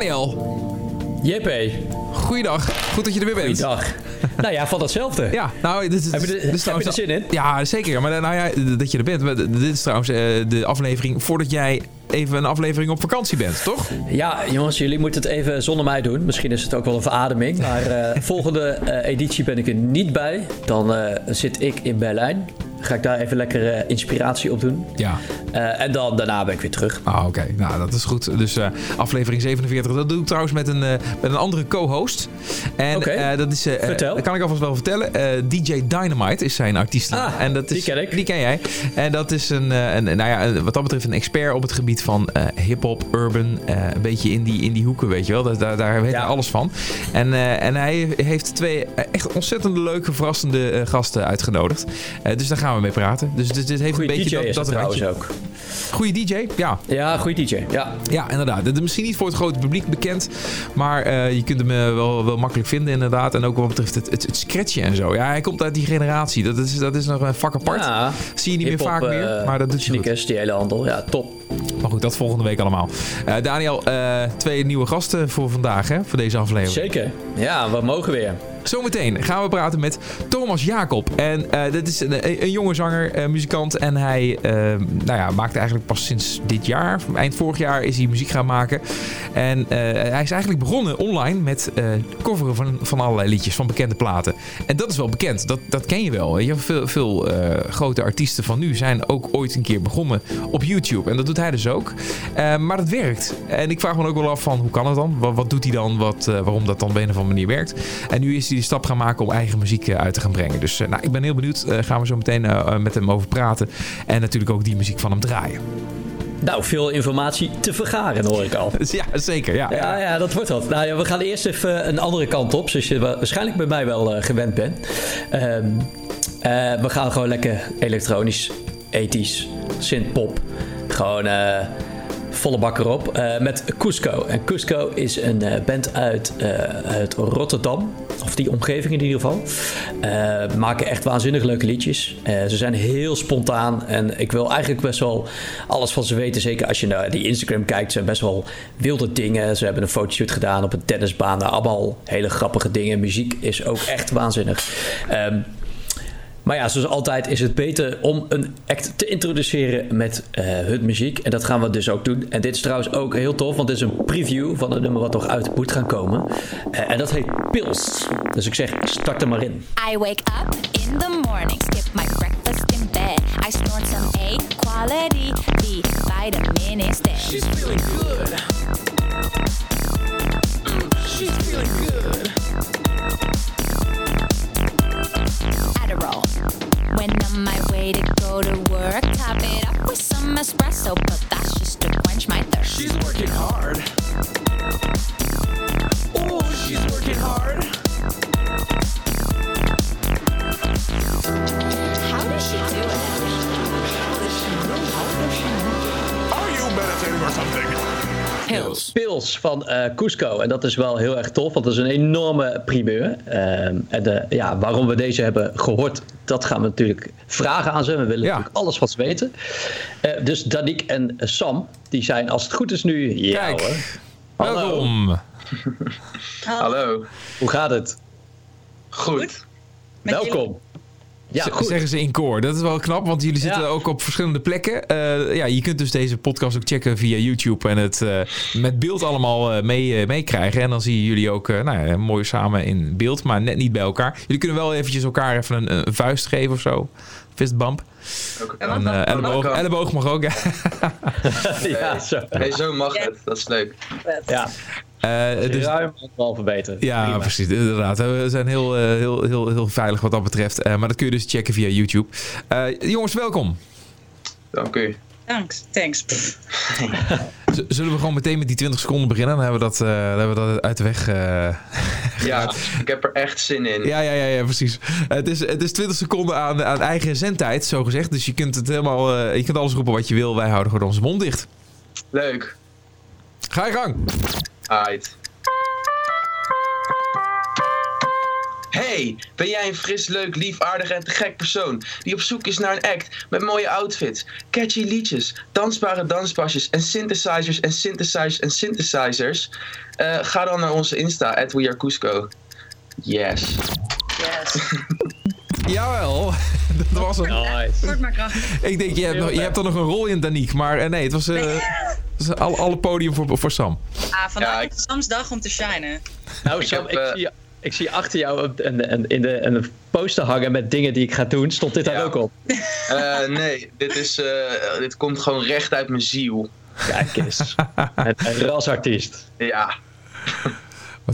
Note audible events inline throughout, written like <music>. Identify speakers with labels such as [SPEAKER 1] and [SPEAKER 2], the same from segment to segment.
[SPEAKER 1] Daniel.
[SPEAKER 2] JP.
[SPEAKER 1] Goeiedag. Goed dat je er weer bent.
[SPEAKER 2] Goeiedag. nou ja, van hetzelfde.
[SPEAKER 1] Ja, nou, dit is,
[SPEAKER 2] heb je, de,
[SPEAKER 1] dit is
[SPEAKER 2] heb je er zin in?
[SPEAKER 1] Ja, zeker. Maar nou ja, dat je er bent. Dit is trouwens uh, de aflevering voordat jij even een aflevering op vakantie bent, toch?
[SPEAKER 2] Ja, jongens, jullie moeten het even zonder mij doen. Misschien is het ook wel een verademing. Maar uh, volgende uh, editie ben ik er niet bij. Dan zit ik in Berlijn ga ik daar even lekker uh, inspiratie op doen.
[SPEAKER 1] Ja.
[SPEAKER 2] Uh, en dan daarna ben ik weer terug.
[SPEAKER 1] Ah, oké. Nou, dat is goed. Dus uh, aflevering 47. Dat doe ik trouwens met een, met een andere co-host. En
[SPEAKER 2] okay.
[SPEAKER 1] dat is...
[SPEAKER 2] Vertel.
[SPEAKER 1] Dat kan ik alvast wel vertellen. DJ Dynamite is zijn artiest.
[SPEAKER 2] Ah,
[SPEAKER 1] en dat is,
[SPEAKER 2] die ken ik.
[SPEAKER 1] Die ken jij. En dat is een, een nou ja, wat dat betreft een expert op het gebied van hip-hop, urban. een beetje in die, in die hoeken, weet je wel. Daar, daar weet ja. hij alles van. En, en hij heeft twee echt ontzettend leuke, verrassende gasten uitgenodigd. dus daar gaan we mee praten. Dus dit, dit heeft
[SPEAKER 2] goeie
[SPEAKER 1] een beetje
[SPEAKER 2] DJ
[SPEAKER 1] dat, dat
[SPEAKER 2] trouwens ook.
[SPEAKER 1] Goeie DJ, ja.
[SPEAKER 2] Ja, goede DJ, ja.
[SPEAKER 1] Ja, inderdaad. Het is misschien niet voor het grote publiek bekend, maar uh, je kunt hem uh, wel, wel makkelijk vinden inderdaad. En ook wat betreft het, het, het scratchen en zo. Ja, hij komt uit die generatie. Dat is, dat is nog een vak apart.
[SPEAKER 2] Ja,
[SPEAKER 1] Zie je niet meer vaak meer,
[SPEAKER 2] uh,
[SPEAKER 1] maar dat doet je
[SPEAKER 2] goed. die hele handel. Ja, top.
[SPEAKER 1] Maar goed, dat volgende week allemaal. Daniel, twee nieuwe gasten voor vandaag, hè? Voor deze aflevering.
[SPEAKER 2] Zeker. Ja, we mogen weer.
[SPEAKER 1] Zometeen gaan we praten met Thomas Jacob. En uh, dit is een, een jonge zanger, uh, muzikant. En hij uh, nou ja, maakt eigenlijk pas sinds dit jaar, eind vorig jaar, is hij muziek gaan maken. En hij is eigenlijk begonnen online met coveren van, van allerlei liedjes, van bekende platen. En dat is wel bekend, dat, dat ken je wel. Je, veel veel grote artiesten van nu zijn ook ooit een keer begonnen op YouTube. En dat doet hij dus ook. maar dat werkt. En ik vraag me ook wel af van, hoe kan het dan? Wat, wat doet hij dan? Wat, waarom dat dan op een of andere manier werkt? En nu is die stap gaan maken om eigen muziek uit te gaan brengen. Dus nou, ik ben heel benieuwd. Uh, gaan we zo meteen met hem over praten. En natuurlijk ook die muziek van hem draaien.
[SPEAKER 2] Nou, veel informatie te vergaren, hoor ik al. <laughs>
[SPEAKER 1] Ja, zeker. Ja,
[SPEAKER 2] ja, ja dat wordt wat. Nou ja, we gaan eerst even een andere kant op, zoals je waarschijnlijk bij mij wel uh, gewend bent. Um, we gaan gewoon lekker elektronisch, ethisch, synth-pop. Gewoon volle bak erop. Uh, met Cusco. En Cusco is een uh, band uit, uh, uit Rotterdam. Of die omgeving in ieder geval. maken echt waanzinnig leuke liedjes. ze zijn heel spontaan. En ik wil eigenlijk best wel alles van ze weten. Zeker als je naar die Instagram kijkt. Zijn best wel wilde dingen. Ze hebben een fotoshoot gedaan op een tennisbaan. Nou, allemaal hele grappige dingen. Muziek is ook echt waanzinnig. Um, maar ja, zoals altijd is het beter om een act te introduceren met uh, hun muziek. En dat gaan we dus ook doen. En dit is trouwens ook heel tof, want dit is een preview van het nummer wat nog uit moet gaan komen. Uh, en dat heet Pils. Dus ik zeg, start er maar in.
[SPEAKER 3] I wake up in the morning, skip my breakfast in bed. I snort some A quality B vitamin instead.
[SPEAKER 4] She's feeling good. She's feeling good.
[SPEAKER 3] Adderall. When on my way to go to work, top it up with some espresso, but that's just to quench my thirst.
[SPEAKER 4] She's working hard. Oh, she's working hard.
[SPEAKER 3] How does she do it? How does she do it?
[SPEAKER 4] Are you meditating or something?
[SPEAKER 2] Pils van uh, Cusco. En dat is wel heel erg tof, want dat is een enorme primeur. Um, en de, ja, waarom we deze hebben gehoord, dat gaan we natuurlijk vragen aan ze. We willen
[SPEAKER 1] Ja.
[SPEAKER 2] natuurlijk alles wat ze weten. Uh, dus Danik en Sam, die zijn als het goed is nu... Ja
[SPEAKER 1] Kijk.
[SPEAKER 2] hoor. Hallo.
[SPEAKER 1] Welkom.
[SPEAKER 5] Hallo.
[SPEAKER 2] Hoe gaat het?
[SPEAKER 5] Goed.
[SPEAKER 2] Welkom. Ja, goed.
[SPEAKER 1] Zeggen ze in koor. Dat is wel knap, want jullie zitten
[SPEAKER 2] Ja.
[SPEAKER 1] ook op verschillende plekken. Eh, ja, je kunt dus deze podcast ook checken via YouTube en het eh, met beeld allemaal eh, mee, meekrijgen. En dan zie je jullie ook eh, nou ja, mooi samen in beeld, maar net niet bij elkaar. Jullie kunnen wel eventjes elkaar even een, een vuist geven of zo. Fistbump.
[SPEAKER 5] Ook
[SPEAKER 1] En, elleboog, elleboog mag ook. <laughs> ja.
[SPEAKER 2] ja, zo.
[SPEAKER 5] Nee, zo mag het. Dat is leuk.
[SPEAKER 2] Ja,
[SPEAKER 1] Eh, dus,
[SPEAKER 2] ruim anderhalve beter.
[SPEAKER 1] ja,
[SPEAKER 2] Prima.
[SPEAKER 1] precies. Inderdaad. We zijn heel, eh, heel, heel, heel veilig wat dat betreft. Eh, maar dat kun je dus checken via YouTube. Eh, jongens, welkom.
[SPEAKER 5] Dank u.
[SPEAKER 6] Thanks. Thanks. <laughs>
[SPEAKER 1] Zullen we gewoon meteen met die 20 seconden beginnen? Dan hebben we dat, eh, dan hebben we dat uit de weg. eh, <laughs>
[SPEAKER 5] Ja, ik heb er echt zin in.
[SPEAKER 1] Ja, ja, ja, ja precies. Het is, het is 20 seconden aan, aan eigen zendtijd, zo gezegd. Dus je kunt het helemaal, eh, je kunt alles roepen wat je wil. Wij houden gewoon onze mond dicht.
[SPEAKER 5] Leuk.
[SPEAKER 1] Ga je gang.
[SPEAKER 5] Aight. Hey, ben jij een fris, leuk, lief, aardig en te gek persoon die op zoek is naar een act met mooie outfits, catchy liedjes, dansbare danspasjes en synthesizers en synthesizers en synthesizers? Eh, ga dan naar onze Insta, at We Are Cusco. Yes.
[SPEAKER 6] Yes. <laughs>
[SPEAKER 1] Jawel, <laughs> dat was hem.
[SPEAKER 2] Nice.
[SPEAKER 6] Kort maar krachtig.
[SPEAKER 1] Ik denk, je hebt, nog, je hebt er nog een rol in, Danique. Maar eh, nee, het was, eh, het was alle, alle podium voor, voor Sam.
[SPEAKER 6] Ah, vandaag
[SPEAKER 5] Ja,
[SPEAKER 6] is
[SPEAKER 5] ik-
[SPEAKER 6] Sam's dag om te shinen.
[SPEAKER 2] Nou,
[SPEAKER 5] Ik
[SPEAKER 2] Sam,
[SPEAKER 5] heb,
[SPEAKER 2] ik,
[SPEAKER 5] eh,
[SPEAKER 2] zie, ik zie achter jou op- een, een, in de, een poster hangen met dingen die ik ga doen. Stond dit daar ook op?
[SPEAKER 5] Eh, nee, dit, is, eh, dit komt gewoon recht uit mijn ziel.
[SPEAKER 2] Kijk eens. <laughs> een, een rasartiest.
[SPEAKER 5] Ja,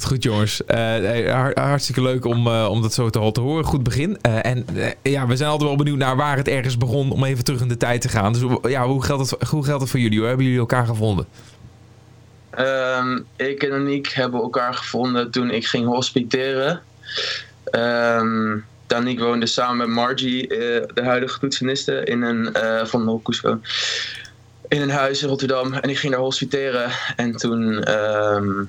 [SPEAKER 1] Goed, jongens. Eh, hartstikke leuk om, eh, om dat zo te, horen. Goed begin. Eh, en ja, we zijn altijd wel benieuwd naar waar het ergens begon om even terug in de tijd te gaan. Dus ja, hoe geldt het, hoe geldt het voor jullie? Hoe hebben jullie elkaar gevonden?
[SPEAKER 5] Ehm, ik en Aniek hebben elkaar gevonden toen ik ging hospiteren. Ehm Danique woonde samen met Margie, de huidige toetseniste, in een, van Cusco, in een huis in Rotterdam. En ik ging daar hospiteren. En toen, ehm,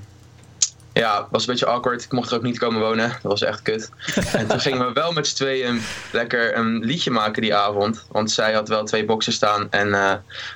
[SPEAKER 5] ja, was een beetje awkward. Ik mocht er ook niet komen wonen. Dat was echt kut. En toen gingen we wel met z'n tweeën lekker een liedje maken die avond. Want zij had wel twee boxen staan. En eh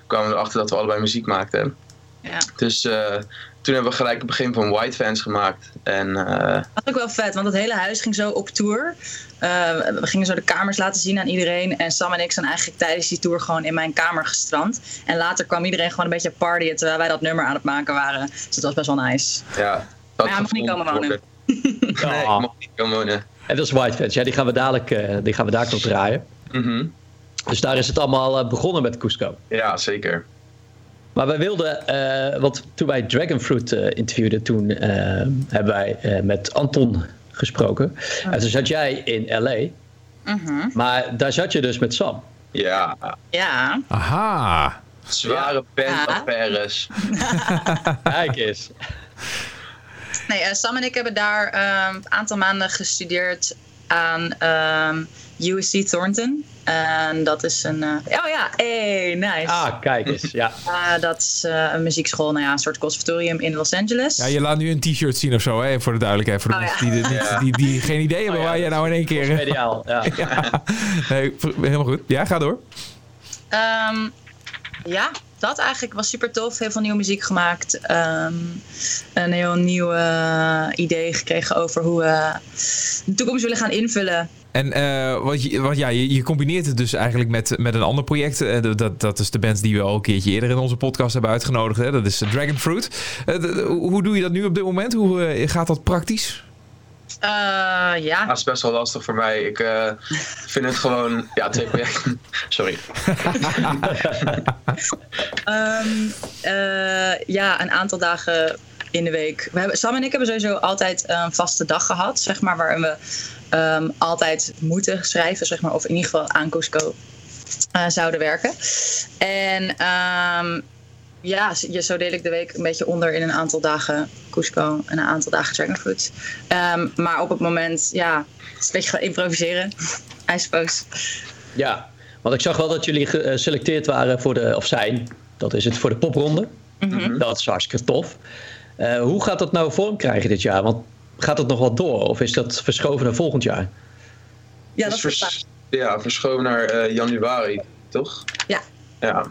[SPEAKER 5] kwamen we erachter dat we allebei muziek maakten.
[SPEAKER 6] Ja.
[SPEAKER 5] Dus eh, toen hebben we gelijk het begin van White Fans gemaakt. En eh,
[SPEAKER 6] Dat was ook wel vet, want het hele huis ging zo op tour. We gingen zo de kamers laten zien aan iedereen. En Sam en ik zijn eigenlijk tijdens die tour gewoon in mijn kamer gestrand. En later kwam iedereen gewoon een beetje partyen terwijl wij dat nummer aan het maken waren. Dus dat was best wel nice.
[SPEAKER 5] ja. Dat
[SPEAKER 6] Maar hij mag niet komen wonen.
[SPEAKER 5] worden. <laughs> nee, ik
[SPEAKER 2] Ah.
[SPEAKER 5] mocht niet komen wonen.
[SPEAKER 2] En dat is White Fans. Ja, die gaan we dadelijk, eh, die gaan we daar nog draaien.
[SPEAKER 5] Mhm.
[SPEAKER 2] Dus daar is het allemaal eh, begonnen met Cusco.
[SPEAKER 5] Ja, zeker.
[SPEAKER 2] Maar wij wilden, eh, want toen wij Dragonfruit eh interviewden, toen hebben wij eh, met Anton gesproken. En toen zat jij in LA,
[SPEAKER 6] Mhm.
[SPEAKER 2] maar daar zat je dus met Sam.
[SPEAKER 5] Ja,
[SPEAKER 6] Ja.
[SPEAKER 1] Aha.
[SPEAKER 5] zware bandaffaires. <laughs>
[SPEAKER 2] Kijk eens.
[SPEAKER 6] Nee, eh, Sam en ik hebben daar ehm, een aantal maanden gestudeerd aan ehm, USC Thornton. En dat is een. eh, oh ja, hey, nice.
[SPEAKER 2] Ah, kijk eens. <laughs> Ja.
[SPEAKER 6] Dat is eh, een muziekschool, nou ja, een soort conservatorium in Los Angeles.
[SPEAKER 1] Ja, je laat nu een t-shirt zien of zo, hè, voor de duidelijkheid. Voor de
[SPEAKER 6] Oh,
[SPEAKER 1] mensen
[SPEAKER 6] ja.
[SPEAKER 1] die, die, die, die geen idee hebben
[SPEAKER 2] Oh, ja,
[SPEAKER 1] waar jij nou in één keer...
[SPEAKER 2] Mediaal. Ja. <laughs>
[SPEAKER 1] ja. Nee, helemaal goed. Ja, ga door.
[SPEAKER 6] Ehm, ja, dat eigenlijk was super tof. Heel veel nieuwe muziek gemaakt. Ehm, een heel nieuw eh, idee gekregen over hoe we de toekomst willen gaan invullen.
[SPEAKER 1] En eh, wat je, wat, ja, je, combineert het dus eigenlijk met, met een ander project. Eh, dat- dat, is de band die we al een keertje eerder in onze podcast hebben uitgenodigd. Hè? Dat is Dragonfruit. Eh, d- d- hoe doe je dat nu op dit moment? Hoe gaat dat praktisch?
[SPEAKER 6] Eh, ja,
[SPEAKER 5] Dat is best wel lastig voor mij. Ik eh, vind het gewoon... Ja, twee <laughs> projecten. Sorry.
[SPEAKER 6] Ehm, eh, ja, een aantal dagen in de week. We hebben, Sam en ik hebben sowieso altijd een vaste dag gehad, zeg maar, waarin we ehm, altijd moeten schrijven, zeg maar, of in ieder geval aan Cusco zouden werken. En ehm, ja, zo deel ik de week een beetje onder in een aantal dagen Cusco en een aantal dagen Dragonfruit. Ehm, maar op het moment, ja, het is een beetje gaan improviseren, <laughs> I suppose.
[SPEAKER 2] ja, want ik zag wel dat jullie geselecteerd waren voor de, of zijn, dat is het, voor de popronde.
[SPEAKER 6] Mhm.
[SPEAKER 2] Dat is hartstikke tof. Eh, hoe gaat dat nou vorm krijgen dit jaar? Want gaat het nog wat door? Of is dat verschoven naar volgend jaar?
[SPEAKER 6] Ja, dat is
[SPEAKER 5] vers- ja, verschoven naar eh, januari, toch?
[SPEAKER 6] Ja.
[SPEAKER 5] Ja.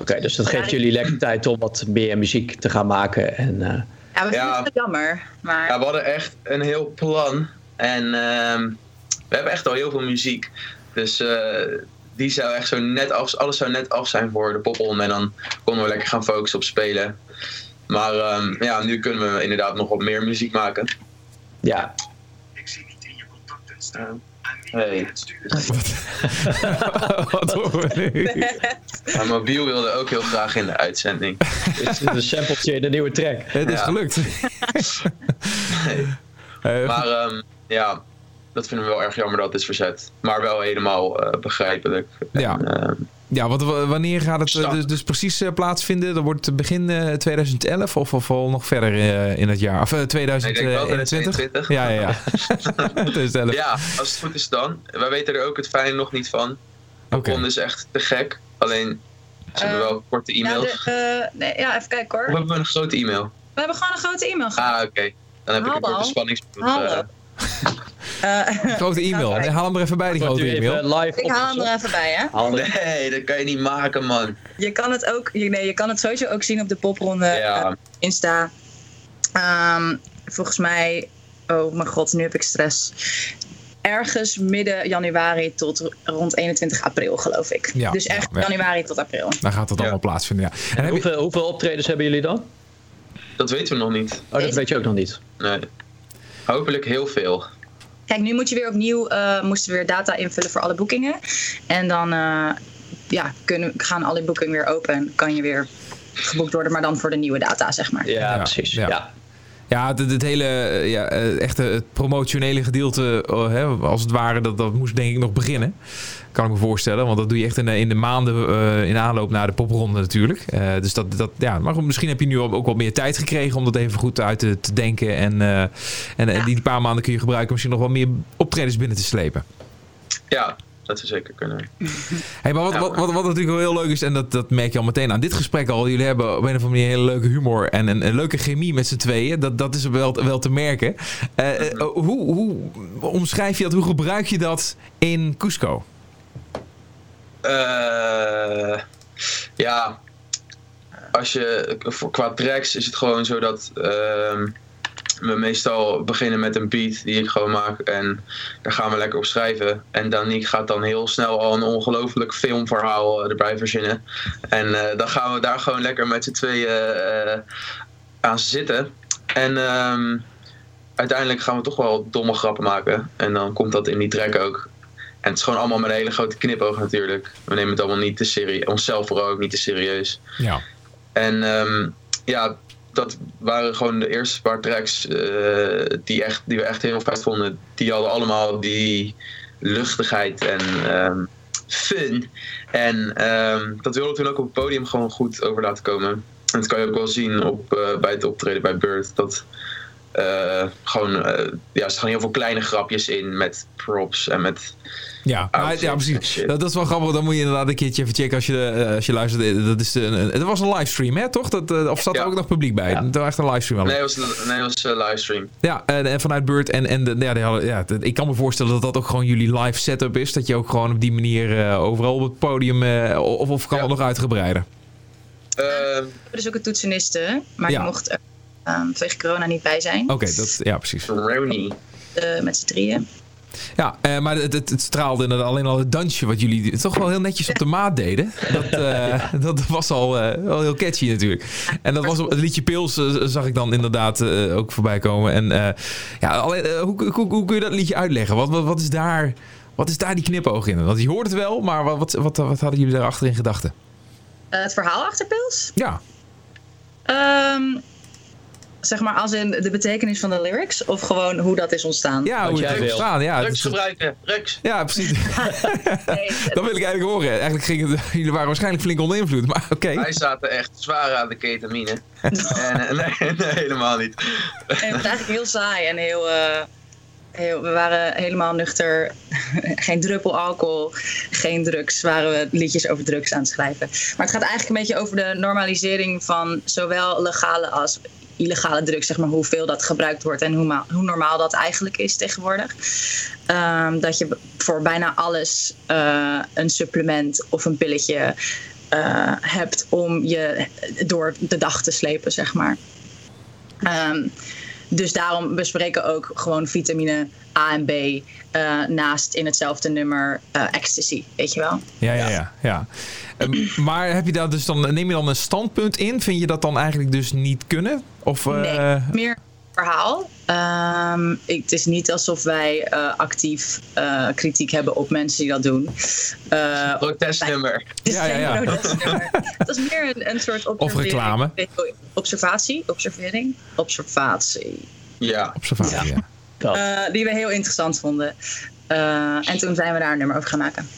[SPEAKER 2] Oké, dus dat geeft
[SPEAKER 6] ik-
[SPEAKER 2] jullie lekker tijd om wat meer muziek te gaan maken. En, eh,
[SPEAKER 6] Ja, we vinden
[SPEAKER 5] Ja.
[SPEAKER 6] het jammer. Maar
[SPEAKER 5] Ja, we hadden echt een heel plan. En ehm, we hebben echt al heel veel muziek. Dus eh, die zou echt zo net af, alles zou net af zijn voor de popronde. En dan konden we lekker gaan focussen op spelen. Maar ehm, ja, nu kunnen we inderdaad nog wat meer muziek maken.
[SPEAKER 2] ja,
[SPEAKER 5] Hey. <laughs>
[SPEAKER 1] Wat horen we nu? <laughs>
[SPEAKER 5] Maar Mobiel wilde ook heel graag in de uitzending. <laughs>
[SPEAKER 2] dit is een sampletje in de nieuwe track.
[SPEAKER 1] Het is
[SPEAKER 5] Ja.
[SPEAKER 1] gelukt.
[SPEAKER 5] Nee.
[SPEAKER 1] Eh,
[SPEAKER 5] Maar ehm, ja, dat vinden we wel erg jammer dat het is verzet. Maar wel helemaal eh, begrijpelijk.
[SPEAKER 1] Ja.
[SPEAKER 5] Ehm,
[SPEAKER 1] Ja, want wanneer gaat het eh, dus, dus precies eh, plaatsvinden? Dat wordt begin eh, 2011 of, of al nog verder eh, in het jaar? Of eh,
[SPEAKER 5] ik denk wel
[SPEAKER 1] 2021?
[SPEAKER 5] 2022.
[SPEAKER 1] Ja, ja, ja. <laughs> 2011.
[SPEAKER 5] Ja, als het goed is dan. Wij weten er ook het fijn nog niet van.
[SPEAKER 1] Oké.
[SPEAKER 5] Ron is echt te gek. Alleen, ze hebben
[SPEAKER 6] Eh,
[SPEAKER 5] wel korte
[SPEAKER 6] Ja,
[SPEAKER 5] e-mails.
[SPEAKER 6] de, eh, nee, ja, even kijken hoor.
[SPEAKER 5] Of hebben we een grote e-mail?
[SPEAKER 6] We hebben gewoon een grote e-mail gehad.
[SPEAKER 5] Ah, oké. Dan heb ik een korte spanningsboek. Eh,
[SPEAKER 1] Grote <laughs> e-mail. Nee, haal hem er even bij, die grote e-mail.
[SPEAKER 2] live
[SPEAKER 6] ik haal hem er even bij, hè.
[SPEAKER 5] Nee, dat kan je niet maken, man.
[SPEAKER 6] Je kan het ook, nee, je kan het sowieso ook zien op de popronde
[SPEAKER 5] Ja.
[SPEAKER 6] eh, Insta. Ehm, volgens mij, oh mijn god, nu heb ik stress. Ergens midden januari tot rond 21 april, geloof ik.
[SPEAKER 1] Ja,
[SPEAKER 6] dus echt
[SPEAKER 1] ja, ja.
[SPEAKER 6] januari tot april.
[SPEAKER 1] Daar gaat het
[SPEAKER 5] Ja.
[SPEAKER 1] allemaal plaatsvinden, ja. En heb je,
[SPEAKER 2] Hoeveel, hoeveel optredens hebben jullie dan?
[SPEAKER 5] Dat weten we nog niet.
[SPEAKER 2] Oh, dat weet je ook nog niet.
[SPEAKER 5] Nee. Hopelijk heel veel.
[SPEAKER 6] Kijk, nu moet je weer opnieuw, eh, moesten we weer data invullen voor alle boekingen. En dan eh, ja, kunnen, gaan alle boekingen weer open en kan je weer geboekt worden, maar dan voor de nieuwe data, zeg maar.
[SPEAKER 2] Ja,
[SPEAKER 1] Ja,
[SPEAKER 2] precies.
[SPEAKER 1] ja.
[SPEAKER 2] Ja.
[SPEAKER 1] Ja, het, het hele eh, ja, eh, echte het promotionele gedeelte, oh, hè, als het ware, dat, dat moest denk ik nog beginnen. Kan ik me voorstellen, want dat doe je echt in de, in de maanden eh, in aanloop naar de popronde natuurlijk. Eh, dus dat, dat, ja, maar goed, misschien heb je nu ook wat meer tijd gekregen om dat even goed uit te, te denken. En, eh, en, en die paar maanden kun je gebruiken misschien nog wel meer optredens binnen te slepen.
[SPEAKER 5] Ja, dat zou zeker kunnen.
[SPEAKER 1] Hey, maar wat,
[SPEAKER 5] Ja.
[SPEAKER 1] wat, wat, wat natuurlijk wel heel leuk is, en dat, dat merk je al meteen aan dit gesprek al. Jullie hebben op een of andere manier hele leuke humor en een, een leuke chemie met z'n tweeën. Dat, dat is wel, wel te merken. Eh, hoe, hoe omschrijf je dat? Hoe gebruik je dat in Cusco?
[SPEAKER 5] Eh, ja, als je qua tracks is het gewoon zo dat ehm, we meestal beginnen met een beat die ik gewoon maak en daar gaan we lekker op schrijven. En Danique gaat dan heel snel al een ongelooflijk filmverhaal eh, erbij verzinnen. En eh, dan gaan we daar gewoon lekker met z'n tweeën aan zitten. En ehm, uiteindelijk gaan we toch wel domme grappen maken. En dan komt dat in die track ook. En het is gewoon allemaal met een hele grote knipoog natuurlijk. We nemen het allemaal niet te serieus. Onszelf vooral ook niet te serieus.
[SPEAKER 1] Ja.
[SPEAKER 5] En ehm, ja, dat waren gewoon de eerste paar tracks eh, die, echt, die we echt heel vet vonden. Die hadden allemaal die luchtigheid en ehm, fun. En ehm, dat wilden we toen ook op het podium gewoon goed over laten komen. En dat kan je ook wel zien op, eh, bij het optreden bij Bird. Dat eh, gewoon, eh, ja, er staan heel veel kleine grapjes in met props en met
[SPEAKER 1] Ja, maar, ja precies. Dat, dat is wel grappig. Dan moet je inderdaad een keertje even checken als je, eh, als je luistert. Dat is een, een- het was een livestream, hè? Toch? Dat, of zat er ook nog publiek bij?
[SPEAKER 2] Ja.
[SPEAKER 1] Het was echt een livestream. wel.
[SPEAKER 5] Nee, het was, nee, het was een livestream.
[SPEAKER 1] Ja, en, en vanuit Bird. En, en de, ja, die hadden- ja, dat- ik kan me voorstellen dat dat ook gewoon jullie live setup is. Dat je ook gewoon op die manier eh, overal op het podium. eh, of, of kan
[SPEAKER 5] Ja.
[SPEAKER 1] het nog uitgebreider?
[SPEAKER 5] Ehm,
[SPEAKER 6] We hebben dus ook een toetseniste, maar
[SPEAKER 1] Ja.
[SPEAKER 6] die mocht vanwege corona niet bij zijn.
[SPEAKER 1] Oké, dat ja, precies.
[SPEAKER 5] Rownie.
[SPEAKER 6] Eh, met z'n drieën.
[SPEAKER 1] Ja, eh, maar het, het, het straalde inderdaad alleen al het dansje wat jullie toch wel heel netjes op de maat deden. Dat, <laughs> eh, dat was al eh, wel heel catchy natuurlijk. En dat was op- het liedje Pils zag ik dan inderdaad eh, ook voorbij komen. En eh, ja, alleen, hoe, hoe, hoe kun je dat liedje uitleggen? Wat, wat, wat is daar... Wat is daar die knipoog in? Want je hoort het wel, maar wat, wat, wat, wat hadden jullie daarachter in gedachten?
[SPEAKER 6] Eh, het verhaal achter Pils?
[SPEAKER 1] Ja,
[SPEAKER 6] Ehm, zeg maar als in de betekenis van de lyrics of gewoon hoe dat is ontstaan?
[SPEAKER 1] ja hoe
[SPEAKER 2] jij
[SPEAKER 1] het is
[SPEAKER 2] wil.
[SPEAKER 1] ontstaan. Ja,
[SPEAKER 5] Drugs
[SPEAKER 1] is-
[SPEAKER 5] gebruiken, drugs.
[SPEAKER 1] ja, precies. <laughs>
[SPEAKER 6] Nee, <laughs>
[SPEAKER 1] dat wil ik eigenlijk horen. Eigenlijk ging het, <laughs> jullie waren waarschijnlijk flink onder invloed, maar oké.
[SPEAKER 5] Wij zaten echt zwaar aan de ketamine. en, eh, nee, nee, helemaal niet.
[SPEAKER 6] Nee, het was eigenlijk heel saai en heel, eh, heel. We waren helemaal nuchter. geen druppel alcohol, geen drugs. Waren we liedjes over drugs aan het schrijven. Maar het gaat eigenlijk een beetje over de normalisering van zowel legale als illegale drugs. Zeg maar hoeveel dat gebruikt wordt en hoe, hoe normaal dat eigenlijk is tegenwoordig. Ehm, dat je voor bijna alles eh, een supplement of een pilletje eh, hebt om je door de dag te slepen, zeg maar. Ehm, dus daarom bespreken ook gewoon vitamine A en B eh, naast in hetzelfde nummer eh, ecstasy, weet je wel?
[SPEAKER 1] Ja, ja, ja. ja. Ehm, <clears throat> maar heb je daar dus dan, neem je dan een standpunt in? Vind je dat dan eigenlijk dus niet kunnen? Of, eh,
[SPEAKER 6] Nee, meer verhaal. Ehm, ik, het is niet alsof wij eh, actief eh, kritiek hebben op mensen die dat doen. Eh,
[SPEAKER 5] Protestnummer.
[SPEAKER 1] Ja, ja, ja.
[SPEAKER 6] protestnummer. Het is meer een, een soort observering.
[SPEAKER 1] reclame.
[SPEAKER 6] Observatie, observering, observatie.
[SPEAKER 5] Ja.
[SPEAKER 1] Observatie, ja.
[SPEAKER 2] Dat.
[SPEAKER 6] Eh, die we heel interessant vonden. Eh, en toen zijn we daar een nummer over gaan maken.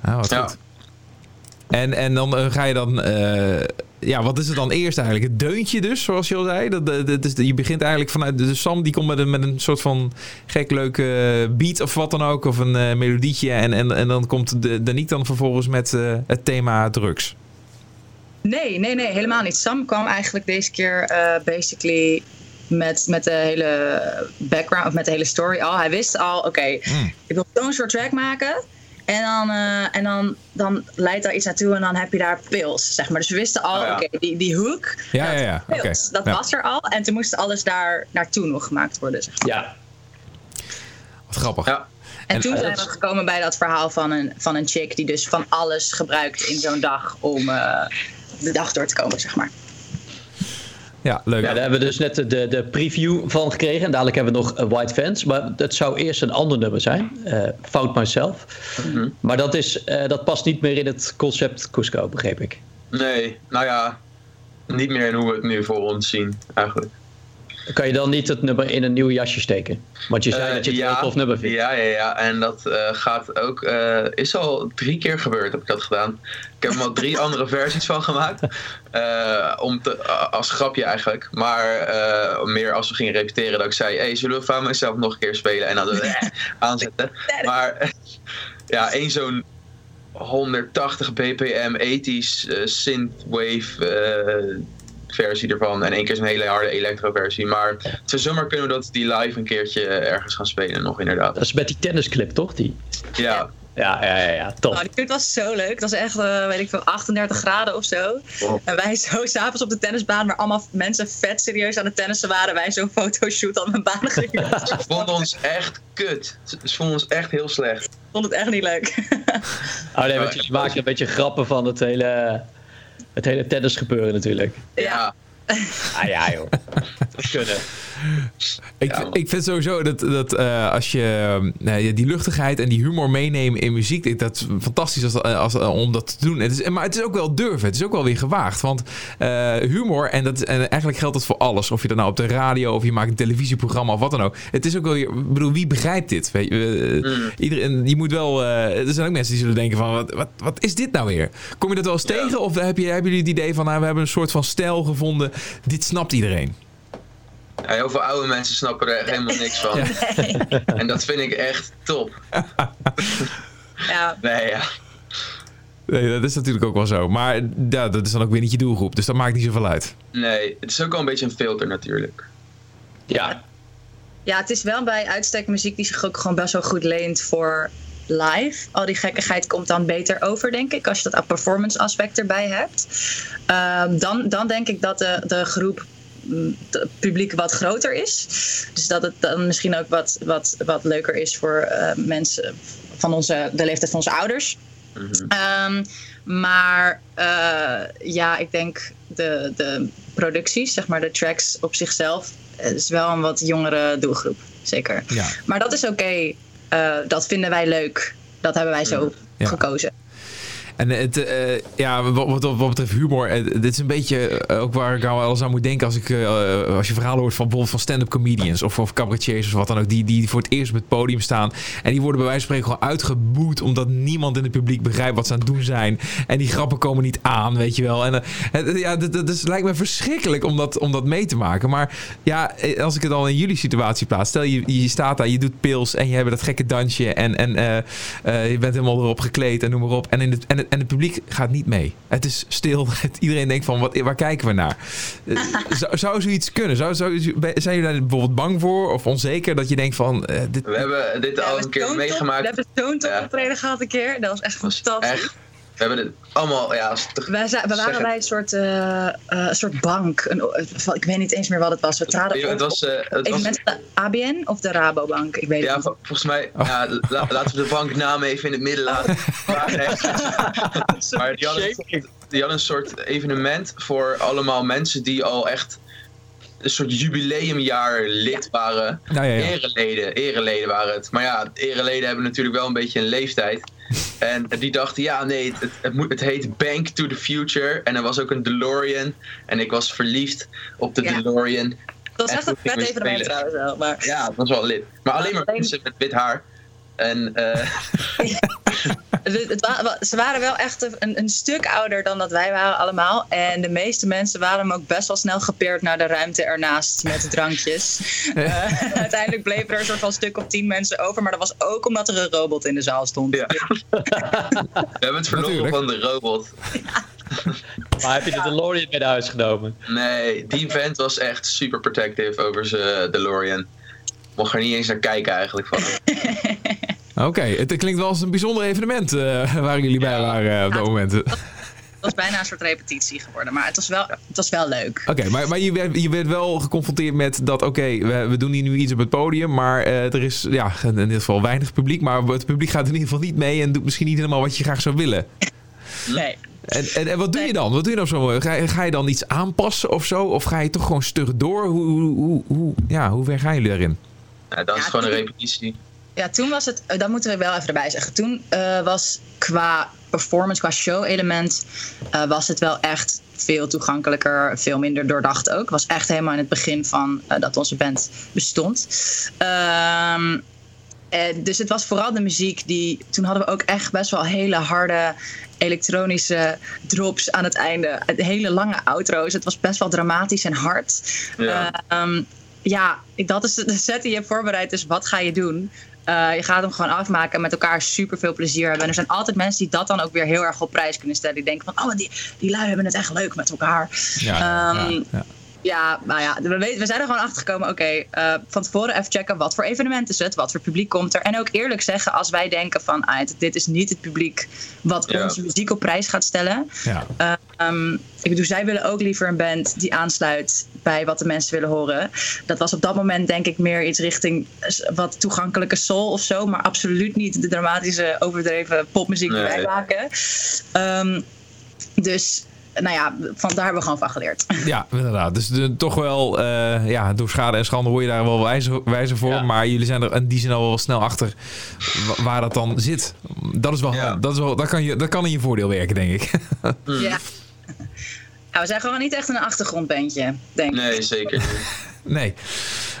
[SPEAKER 1] Ah, wat
[SPEAKER 5] Ja.
[SPEAKER 1] goed. En, en dan ga je dan... eh, ja, wat is het dan eerst eigenlijk? Het deuntje dus, zoals je al zei. Dat, dat, dat is, je begint eigenlijk vanuit... De Sam die komt met een, met een soort van gek leuke beat of wat dan ook. Of een eh, melodietje. En, en, en dan komt de, Danique dan vervolgens met eh, het thema drugs.
[SPEAKER 6] Nee, nee, nee, helemaal niet. Sam kwam eigenlijk deze keer eh, basically met, met de hele background, of met de hele story al. Hij wist al, oké, ik wil zo'n soort track maken. En, dan, eh, en dan, dan leidt daar iets naartoe en dan heb je daar pils, zeg maar. Dus we wisten al,
[SPEAKER 5] Oh ja.
[SPEAKER 6] oké, die, die hook,
[SPEAKER 1] Ja,
[SPEAKER 6] dat,
[SPEAKER 1] ja, ja.
[SPEAKER 6] Dat
[SPEAKER 1] Ja.
[SPEAKER 6] was er al. En toen moest alles daar naartoe nog gemaakt worden, zeg maar.
[SPEAKER 2] Ja,
[SPEAKER 1] Wat grappig.
[SPEAKER 5] Ja.
[SPEAKER 6] En,
[SPEAKER 1] En-
[SPEAKER 6] toen zijn we gekomen bij dat verhaal van een, van een chick die dus van alles gebruikt in zo'n dag om eh, de dag door te komen, zeg maar.
[SPEAKER 1] Ja, leuk.
[SPEAKER 2] Ja, daar hebben we dus net de, de, preview van gekregen. En dadelijk hebben we nog eh, White Fans. Maar het zou eerst een ander nummer zijn. eh Fout Myself. Maar dat, is, eh, dat past niet meer in het concept Cusco, begreep ik.
[SPEAKER 5] Nee, nou ja, niet meer in hoe we het nu voor ons zien, eigenlijk.
[SPEAKER 2] Kan je dan niet het nummer in een nieuw jasje steken? Want je zei
[SPEAKER 5] Eh,
[SPEAKER 2] dat je het een heel tof nummer vindt.
[SPEAKER 5] Ja, ja, ja. En dat eh, gaat ook. eh, is al drie keer gebeurd, heb ik dat gedaan. Ik heb er al drie <laughs> andere versies van gemaakt. Om te, als grapje eigenlijk. Maar meer als we gingen repeteren, dat ik zei: Hey, zullen we van mezelf nog een keer spelen? En dan eh, <laughs> aanzetten. Maar <laughs> ja, één zo'n 180 bpm, 80s eh, synthwave versie ervan. En één keer zo'n hele harde electro versie. Maar het zou zomaar kunnen dat we die live een keertje ergens gaan spelen nog inderdaad.
[SPEAKER 2] Dat is met die tennisclip, toch? Die...
[SPEAKER 5] Ja,
[SPEAKER 2] Ja, ja, ja, ja. Tof.
[SPEAKER 6] Oh, die clip was zo leuk. Dat was echt, eh, weet ik veel, 38 graden of zo.
[SPEAKER 5] Wow.
[SPEAKER 6] En wij <laughs> zo s'avonds op de tennisbaan, waar allemaal mensen vet serieus aan het tennissen waren. Wij zo'n fotoshoot aan mijn baan gehuurd. <laughs>
[SPEAKER 5] ze vonden ons echt kut. Ze ze vonden ons echt heel slecht.
[SPEAKER 6] Ik vond het echt niet leuk.
[SPEAKER 2] Oh nee, want je maakt een beetje grappen van het hele, het hele tennisgebeuren natuurlijk.
[SPEAKER 5] Ja,
[SPEAKER 2] Ah ja, joh. <laughs> Dat kunnen. <laughs>
[SPEAKER 1] Ik,
[SPEAKER 5] Ja,
[SPEAKER 1] ik vind sowieso dat, dat eh, als je eh, die luchtigheid en die humor meenemen in muziek, dat is fantastisch als, als, om dat te doen. Het is, maar het is ook wel durven, het is ook wel weer gewaagd. Want eh, humor, en, dat, en eigenlijk geldt dat voor alles. Of je dat nou op de radio of je maakt een televisieprogramma of wat dan ook. Het is ook wel weer, ik bedoel, wie begrijpt dit? Weet je, Eh,
[SPEAKER 5] Mm.
[SPEAKER 1] iedereen, je moet wel, eh, er zijn ook mensen die zullen denken van, wat, wat, wat is dit nou weer? Kom je dat wel eens
[SPEAKER 5] Ja.
[SPEAKER 1] tegen? Of heb je, hebben jullie het idee van, nou, we hebben een soort van stijl gevonden, dit snapt iedereen?
[SPEAKER 5] Ja, heel veel oude mensen snappen er helemaal niks van. <laughs> En dat vind ik echt top.
[SPEAKER 6] Ja,
[SPEAKER 5] Nee, ja.
[SPEAKER 1] Nee, dat is natuurlijk ook wel zo. Maar ja, dat is dan ook weer niet je doelgroep. Dus dat maakt niet zoveel uit.
[SPEAKER 5] Nee, het is ook wel een beetje een filter natuurlijk.
[SPEAKER 2] Ja,
[SPEAKER 6] ja, het is wel bij uitstek muziek die zich ook gewoon best wel goed leent voor live. Al die gekkigheid komt dan beter over, denk ik, als je dat performance aspect erbij hebt. Ehm, dan, dan denk ik dat de, de groep publiek wat groter is. Dus dat het dan misschien ook wat, wat, wat leuker is voor eh, mensen van onze, de leeftijd van onze ouders.
[SPEAKER 5] Mhm.
[SPEAKER 6] Ehm, maar eh, ja, ik denk de, de producties, zeg maar de tracks op zichzelf, is wel een wat jongere doelgroep. Zeker.
[SPEAKER 1] Ja.
[SPEAKER 6] Maar dat is oké. Eh, dat vinden wij leuk. Dat hebben wij zo
[SPEAKER 1] Ja.
[SPEAKER 6] gekozen.
[SPEAKER 1] En het, eh, ja, wat, wat, wat betreft humor, eh, dit is een beetje eh, ook waar ik nou wel eens aan moet denken als, ik, als je verhalen hoort van bijvoorbeeld van stand-up comedians of, of cabaretiers of wat dan ook, die, die voor het eerst op het podium staan en die worden bij wijze van spreken gewoon uitgeboet omdat niemand in het publiek begrijpt wat ze aan het doen zijn en die grappen komen niet aan, weet je wel. En ja, dat, dat is, lijkt me verschrikkelijk om dat, om dat mee te maken. Maar ja, als ik het al in jullie situatie plaats, stel je, je staat daar, je doet pils en je hebt dat gekke dansje en, en je bent helemaal erop gekleed en noem maar op. En, in het, en, en het publiek gaat niet mee. Het is stil. Het- <laughs> Iedereen denkt van, wat, waar kijken we naar? Eh, <laughs> zou, zou zoiets kunnen? Zou, zou, zijn jullie daar bijvoorbeeld bang voor of onzeker dat je denkt van... eh, dit,
[SPEAKER 5] We hebben dit al een keer meegemaakt.
[SPEAKER 6] We hebben zo'n top
[SPEAKER 5] Ja.
[SPEAKER 6] optreden gehad een keer. Dat was echt fantastisch.
[SPEAKER 5] echt. We hebben dit allemaal, ja, als het-
[SPEAKER 6] Wij, zijn, we waren
[SPEAKER 5] het.
[SPEAKER 6] bij een soort, eh, eh, een soort bank. Een, eh, ik weet niet eens meer wat het was. We traden
[SPEAKER 5] Ja, het was, eh, het was,
[SPEAKER 6] evenement van de ABN of de Rabobank. Ik weet
[SPEAKER 5] ja,
[SPEAKER 6] het niet.
[SPEAKER 5] vol- volgens mij, ja, la- laten we de banknaam even in het midden laten. <laughs> Maar, nee, <laughs> maar die, hadden, die hadden een soort evenement voor allemaal mensen die al echt een soort jubileumjaar lid waren.
[SPEAKER 1] nou ja, ja.
[SPEAKER 5] Ereleden, ereleden waren het. Maar ja, ereleden hebben natuurlijk wel een beetje een leeftijd. <laughs> En die dachten, ja, nee, het, het, moet, het heet Bank to the Future. En er was ook een DeLorean. En ik was verliefd op de
[SPEAKER 6] Ja.
[SPEAKER 5] DeLorean.
[SPEAKER 6] Dat was echt een vet evenement trouwens wel. Maar
[SPEAKER 5] Ja, dat was wel lid. Maar alleen maar
[SPEAKER 6] alleen-
[SPEAKER 5] mensen met wit haar. En eh, <laughs>
[SPEAKER 6] ze waren wel echt een, een stuk ouder dan dat wij waren allemaal. En de meeste mensen waren hem ook best wel snel gepeerd naar de ruimte ernaast met de drankjes. Eh, uiteindelijk bleven er een soort van stuk of tien mensen over. Maar dat was ook omdat er een robot in de zaal stond.
[SPEAKER 5] Ja. we hebben het verloren van de robot.
[SPEAKER 2] Maar heb je de DeLorean mee naar huis genomen?
[SPEAKER 5] Nee, die vent was echt super protective over zijn DeLorean. Mocht er niet eens naar kijken eigenlijk van. <laughs>
[SPEAKER 1] Oké, het klinkt wel als een bijzonder evenement eh, waar jullie bij waren eh, op dat moment. Oké, <laughs>
[SPEAKER 6] Het was bijna een soort repetitie geworden, maar het was wel, het was wel leuk.
[SPEAKER 1] maar, maar je, werd, je werd wel geconfronteerd met dat, oké, we, we doen hier nu iets op het podium, maar eh, er is ja, in dit geval weinig publiek, maar het publiek gaat in ieder geval niet mee en doet misschien niet helemaal wat je graag zou willen. <laughs>
[SPEAKER 6] Nee.
[SPEAKER 1] En, en, en wat doe je dan? Wat doe je dan zo? Ga, je- ga je dan iets aanpassen of zo? Of ga je toch gewoon stug door? Hoe, hoe, hoe, hoe- ja, hoe ver gaan jullie daarin?
[SPEAKER 5] Ja, dat is gewoon een
[SPEAKER 6] toen-
[SPEAKER 5] repetitie.
[SPEAKER 6] Ja, toen was het, eh, dat moeten we wel even erbij zeggen. Toen eh, was qua performance, qua show-element, eh, was het wel echt veel toegankelijker, veel minder doordacht ook. was echt helemaal in het begin van dat onze band bestond. Ehm, eh, dus het was vooral de muziek die. Toen hadden we ook echt best wel hele harde elektronische drops aan het einde. Hele lange outro's. Het was best wel dramatisch en hard.
[SPEAKER 5] Ja.
[SPEAKER 6] Ehm, ja, dat is de set die je hebt voorbereid. Dus wat ga je doen? Eh, je gaat hem gewoon afmaken en met elkaar super veel plezier hebben. En er zijn altijd mensen die dat dan ook weer heel erg op prijs kunnen stellen. Die denken van, oh, die, die lui hebben het echt leuk met elkaar.
[SPEAKER 1] Ja,
[SPEAKER 6] Ehm,
[SPEAKER 1] ja, ja.
[SPEAKER 6] Ja, nou ja, we, weten, we zijn er gewoon achter gekomen. Oké, eh, van tevoren even checken wat voor evenement is het, wat voor publiek komt er. En ook eerlijk zeggen als wij denken van, ah, dit is niet het publiek wat
[SPEAKER 5] Ja.
[SPEAKER 6] onze muziek op prijs gaat stellen.
[SPEAKER 1] ja.
[SPEAKER 6] Ehm, ik bedoel, zij willen ook liever een band die aansluit bij wat de mensen willen horen. Dat was op dat moment denk ik meer iets richting wat toegankelijke soul of zo. Maar absoluut niet de dramatische, overdreven popmuziek die wij maken. Ehm, dus, nou ja, van daar hebben we gewoon van geleerd. <laughs>
[SPEAKER 1] Ja, inderdaad. Dus de- toch wel, eh, ja, door schade en schande hoor je daar wel wijzer, wijzer voor.
[SPEAKER 2] Ja.
[SPEAKER 1] Maar jullie zijn er in die zin al wel snel achter wa- waar dat dan zit. Dat is wel,
[SPEAKER 5] Ja.
[SPEAKER 1] dat is wel, dat kan, je, dat kan in je voordeel werken, denk ik. <laughs>
[SPEAKER 6] Ja. Ja, we zijn gewoon niet echt een achtergrondbandje, denk ik.
[SPEAKER 5] Nee, zeker niet. <laughs>
[SPEAKER 1] Nee.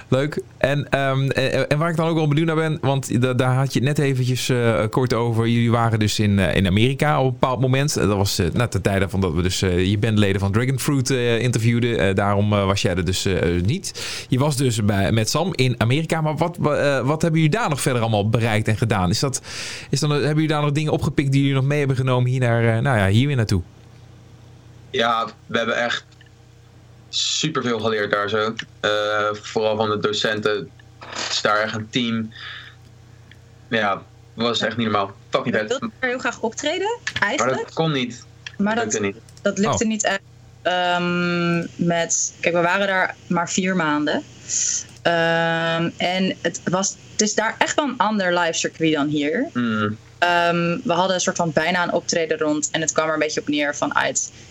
[SPEAKER 1] Leuk. En, ehm, en, en waar ik dan ook wel benieuwd naar ben, want da- daar had je het net eventjes eh, kort over. Jullie waren dus in, eh, in Amerika op een bepaald moment. Eh, Dat was uh, ten tijde van dat we dus je bandleden van Dragonfruit eh interviewden. Eh, daarom eh, was jij er dus eh, niet. Je was dus bij, met Sam in Amerika. Maar wat, wa- eh, wat hebben jullie daar nog verder allemaal bereikt en gedaan? Is dat, is dan, hebben jullie daar nog dingen opgepikt die jullie nog mee hebben genomen hier, naar, eh, nou ja, hier weer naartoe?
[SPEAKER 5] Ja, we hebben echt superveel geleerd daar zo. Eh, vooral van de docenten. Het is daar echt een team. Ja, was echt niet normaal. Fucking
[SPEAKER 6] We
[SPEAKER 5] vet.
[SPEAKER 6] wilden er heel graag optreden,
[SPEAKER 5] Maar
[SPEAKER 6] eigenlijk.
[SPEAKER 5] dat kon niet.
[SPEAKER 6] Maar
[SPEAKER 5] Dat
[SPEAKER 6] dat,
[SPEAKER 5] lukte niet.
[SPEAKER 6] dat lukte
[SPEAKER 1] Oh.
[SPEAKER 6] niet echt. Ehm, met, kijk, we waren daar maar vier maanden. Ehm, en het, was, het is daar echt wel een ander live circuit dan hier.
[SPEAKER 5] Hmm.
[SPEAKER 6] Ehm, we hadden een soort van bijna een optreden rond. En het kwam er een beetje op neer vanuit. eh,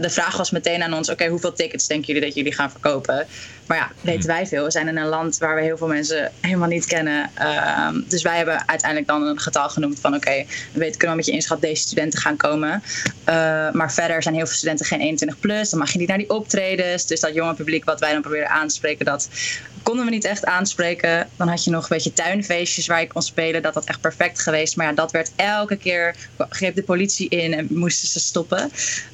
[SPEAKER 6] de vraag was meteen aan ons: oké, hoeveel tickets denken jullie dat jullie gaan verkopen? Maar ja, weten wij veel. We zijn in een land waar we heel veel mensen helemaal niet kennen. Ehm, dus wij hebben uiteindelijk dan een getal genoemd van: oké, we weten, kunnen we met je inschatten deze studenten gaan komen. Eh, maar verder zijn heel veel studenten geen 21 plus. Dan mag je niet naar die optredens. Dus dat jonge publiek wat wij dan proberen aan te spreken, dat konden we niet echt aanspreken. Dan had je nog een beetje tuinfeestjes waar je kon spelen. Dat had echt perfect geweest. Maar ja, dat werd elke keer, greep de politie in en moesten ze stoppen.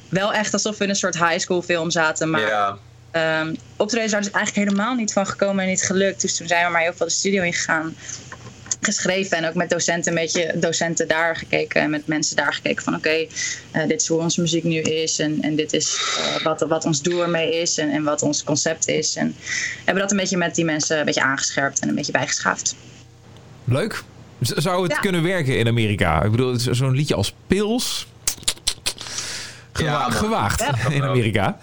[SPEAKER 6] Wel echt alsof we in een soort high school film zaten. Maar
[SPEAKER 5] Ja,
[SPEAKER 6] ehm, optredens daar is eigenlijk helemaal niet van gekomen en niet gelukt. Dus toen zijn we maar heel veel de studio ingegaan. Geschreven en ook met docenten een beetje docenten daar gekeken en met mensen daar gekeken van oké, eh, dit is hoe onze muziek nu is en, en dit is eh, wat, wat ons doel ermee is en, en wat ons concept is. En hebben dat een beetje met die mensen een beetje aangescherpt en een beetje bijgeschaafd.
[SPEAKER 1] Leuk. Zou het
[SPEAKER 6] Ja.
[SPEAKER 1] kunnen werken in Amerika? Ik bedoel, zo'n liedje als Pils. Gewa-
[SPEAKER 5] Ja, man.
[SPEAKER 1] gewaagd
[SPEAKER 6] Ja.
[SPEAKER 1] in Amerika.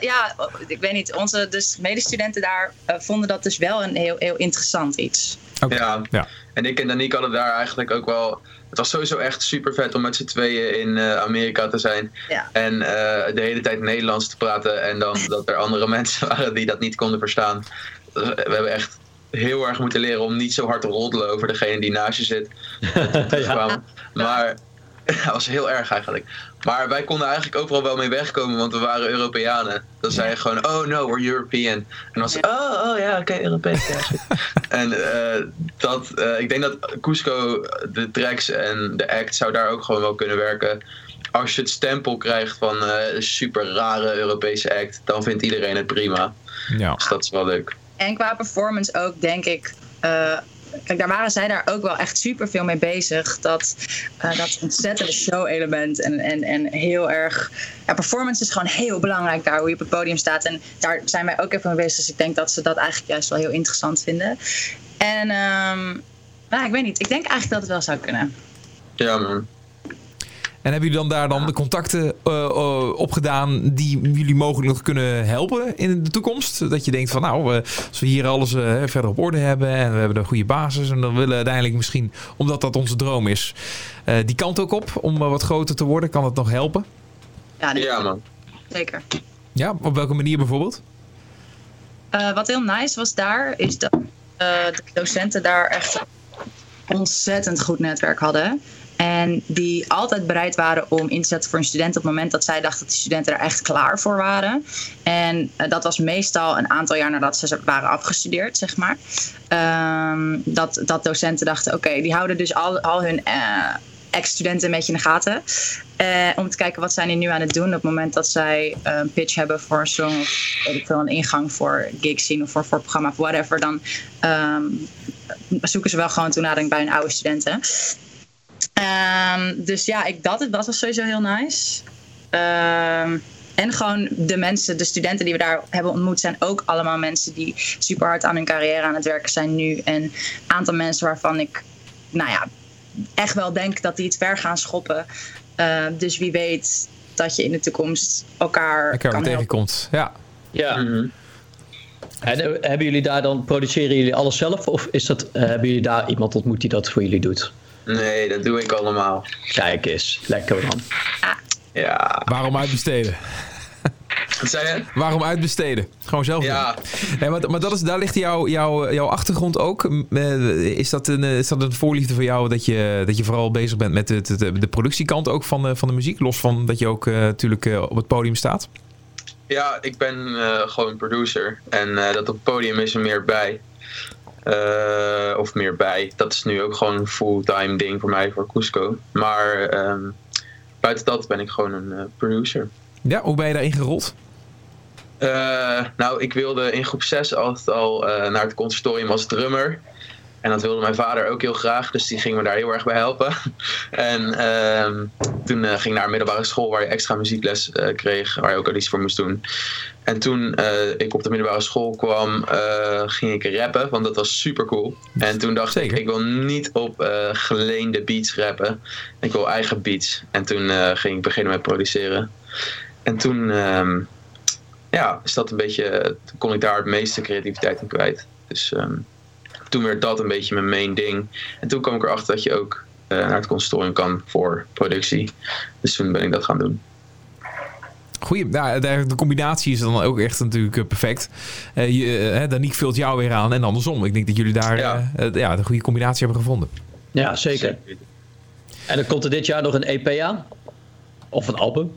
[SPEAKER 6] Ja, ik weet niet. Onze dus medestudenten daar eh, vonden dat dus wel een heel, heel interessant iets.
[SPEAKER 1] Oké.
[SPEAKER 5] Ja.
[SPEAKER 1] Ja.
[SPEAKER 5] En ik en Danique hadden daar eigenlijk ook wel. Het was sowieso echt super vet om met z'n tweeën in eh, Amerika te zijn.
[SPEAKER 6] Ja.
[SPEAKER 5] En eh, de hele tijd Nederlands te praten. En dan <laughs> dat er andere mensen waren die dat niet konden verstaan. Dus we hebben echt heel erg moeten leren om niet zo hard te roddelen over degene die naast je zit. <laughs> Maar <laughs> dat was heel erg eigenlijk. Maar wij konden eigenlijk overal wel mee wegkomen, want we waren Europeanen. Dan zei je gewoon, oh no, we're European. En dan was oh, oh ja, oké, Europees. ja, goed. <laughs> en eh, dat, eh, ik denk dat Cusco, de tracks en de act zou daar ook gewoon wel kunnen werken. Als je het stempel krijgt van eh, een super rare Europese act, dan vindt iedereen het prima.
[SPEAKER 1] Ja.
[SPEAKER 5] Dus dat is wel leuk.
[SPEAKER 6] En qua performance ook, denk ik, eh, kijk, daar waren zij daar ook wel echt super veel mee bezig. Dat, eh, dat ontzettende show-element en, en, en heel erg. Ja, performance is gewoon heel belangrijk daar, hoe je op het podium staat. En daar zijn wij ook even mee bezig. Dus ik denk dat ze dat eigenlijk juist wel heel interessant vinden. En nou, ik weet niet, ik denk eigenlijk dat het wel zou kunnen.
[SPEAKER 5] Ja, man.
[SPEAKER 1] En hebben jullie dan daar dan de contacten eh, eh, opgedaan die jullie mogelijk nog kunnen helpen in de toekomst? Dat je denkt van nou, eh, als we hier alles eh, verder op orde hebben en we hebben een goede basis en dan willen we uiteindelijk misschien, omdat dat onze droom is, eh, die kant ook op om wat groter te worden, kan het nog helpen?
[SPEAKER 6] Ja, nee,
[SPEAKER 5] Ja, man.
[SPEAKER 6] zeker.
[SPEAKER 1] Ja, op welke manier bijvoorbeeld?
[SPEAKER 6] Eh, wat heel nice was daar, is dat eh, de docenten daar echt een ontzettend goed netwerk hadden. En die altijd bereid waren om in te zetten voor een student op het moment dat zij dachten dat die studenten er echt klaar voor waren. En eh, dat was meestal een aantal jaar nadat ze waren afgestudeerd, zeg maar. Ehm, dat, dat docenten dachten, oké, die houden dus al, hun eh, ex-studenten een beetje in de gaten. Eh, om te kijken wat die nu aan het doen op het moment dat zij een pitch hebben voor een song of weet ik veel, een ingang voor gig scene of voor, voor programma of whatever. Dan ehm, zoeken ze wel gewoon toenadering bij hun oude studenten. Ehm, dus ja, ik, dat, dat was sowieso heel nice. Ehm, en gewoon de mensen, de studenten die we daar hebben ontmoet, zijn ook allemaal mensen die super hard aan hun carrière aan het werken zijn nu. En een aantal mensen waarvan ik, nou ja, echt wel denk dat die het ver gaan schoppen. Uh, dus wie weet dat je in de toekomst elkaar
[SPEAKER 1] Elkaar
[SPEAKER 6] kan
[SPEAKER 1] tegenkomt. Ja.
[SPEAKER 2] Ja.
[SPEAKER 5] Mhm.
[SPEAKER 2] En eh, hebben jullie daar dan, produceren jullie alles zelf? Of is dat, eh, hebben jullie daar iemand ontmoet die dat voor jullie doet?
[SPEAKER 5] Nee, dat doe ik allemaal.
[SPEAKER 2] Kijk eens, lekker man.
[SPEAKER 5] Ja.
[SPEAKER 1] Waarom uitbesteden?
[SPEAKER 5] Wat zei je?
[SPEAKER 1] Waarom uitbesteden? Gewoon zelf doen.
[SPEAKER 5] Ja.
[SPEAKER 1] Nee, maar maar dat is, daar ligt jouw jouw jouw achtergrond ook. Eh, Is dat, een, eh, is dat een voorliefde voor jou dat je, dat je vooral bezig bent met de, de, de productiekant ook van, de- van de muziek? Los van dat je ook eh, natuurlijk eh, op het podium staat?
[SPEAKER 5] Ja, ik ben eh, gewoon producer. En eh, dat op het podium is er meer bij. Eh, of meer bij. Dat is nu ook gewoon een fulltime ding voor mij voor Cusco. Maar ehm, buiten dat ben ik gewoon een eh, producer.
[SPEAKER 1] Ja, hoe ben je daarin gerold?
[SPEAKER 5] Eh, nou, ik wilde in groep 6 altijd al naar het conservatorium als drummer. En dat wilde mijn vader ook heel graag, dus die ging me daar heel erg bij helpen. <laughs> en ehm, toen ging ik naar een middelbare school waar je extra muziekles kreeg, waar je ook al iets voor moest doen. En toen eh, ik op de middelbare school kwam, eh, ging ik rappen, want dat was super cool. En toen dacht
[SPEAKER 1] Zeker.
[SPEAKER 5] ik, ik wil niet op eh, geleende beats rappen. Ik wil eigen beats. En toen ging ik beginnen met produceren. En toen ehm, ja, is dat een beetje, kon ik daar het meeste creativiteit in kwijt. Dus ehm, toen werd dat een beetje mijn main ding. En toen kwam ik erachter dat je ook naar het conservatorium kan voor productie. Dus toen ben ik dat gaan doen.
[SPEAKER 1] Goeie, nou, de, de combinatie is dan ook echt natuurlijk eh, perfect. Eh je, eh, Danique vult jou weer aan en andersom. Ik denk dat jullie daar
[SPEAKER 5] Ja.
[SPEAKER 1] ja. ja, de goede combinatie hebben gevonden.
[SPEAKER 2] Ja, zeker. En dan komt er dit jaar nog een EP aan? Of een album?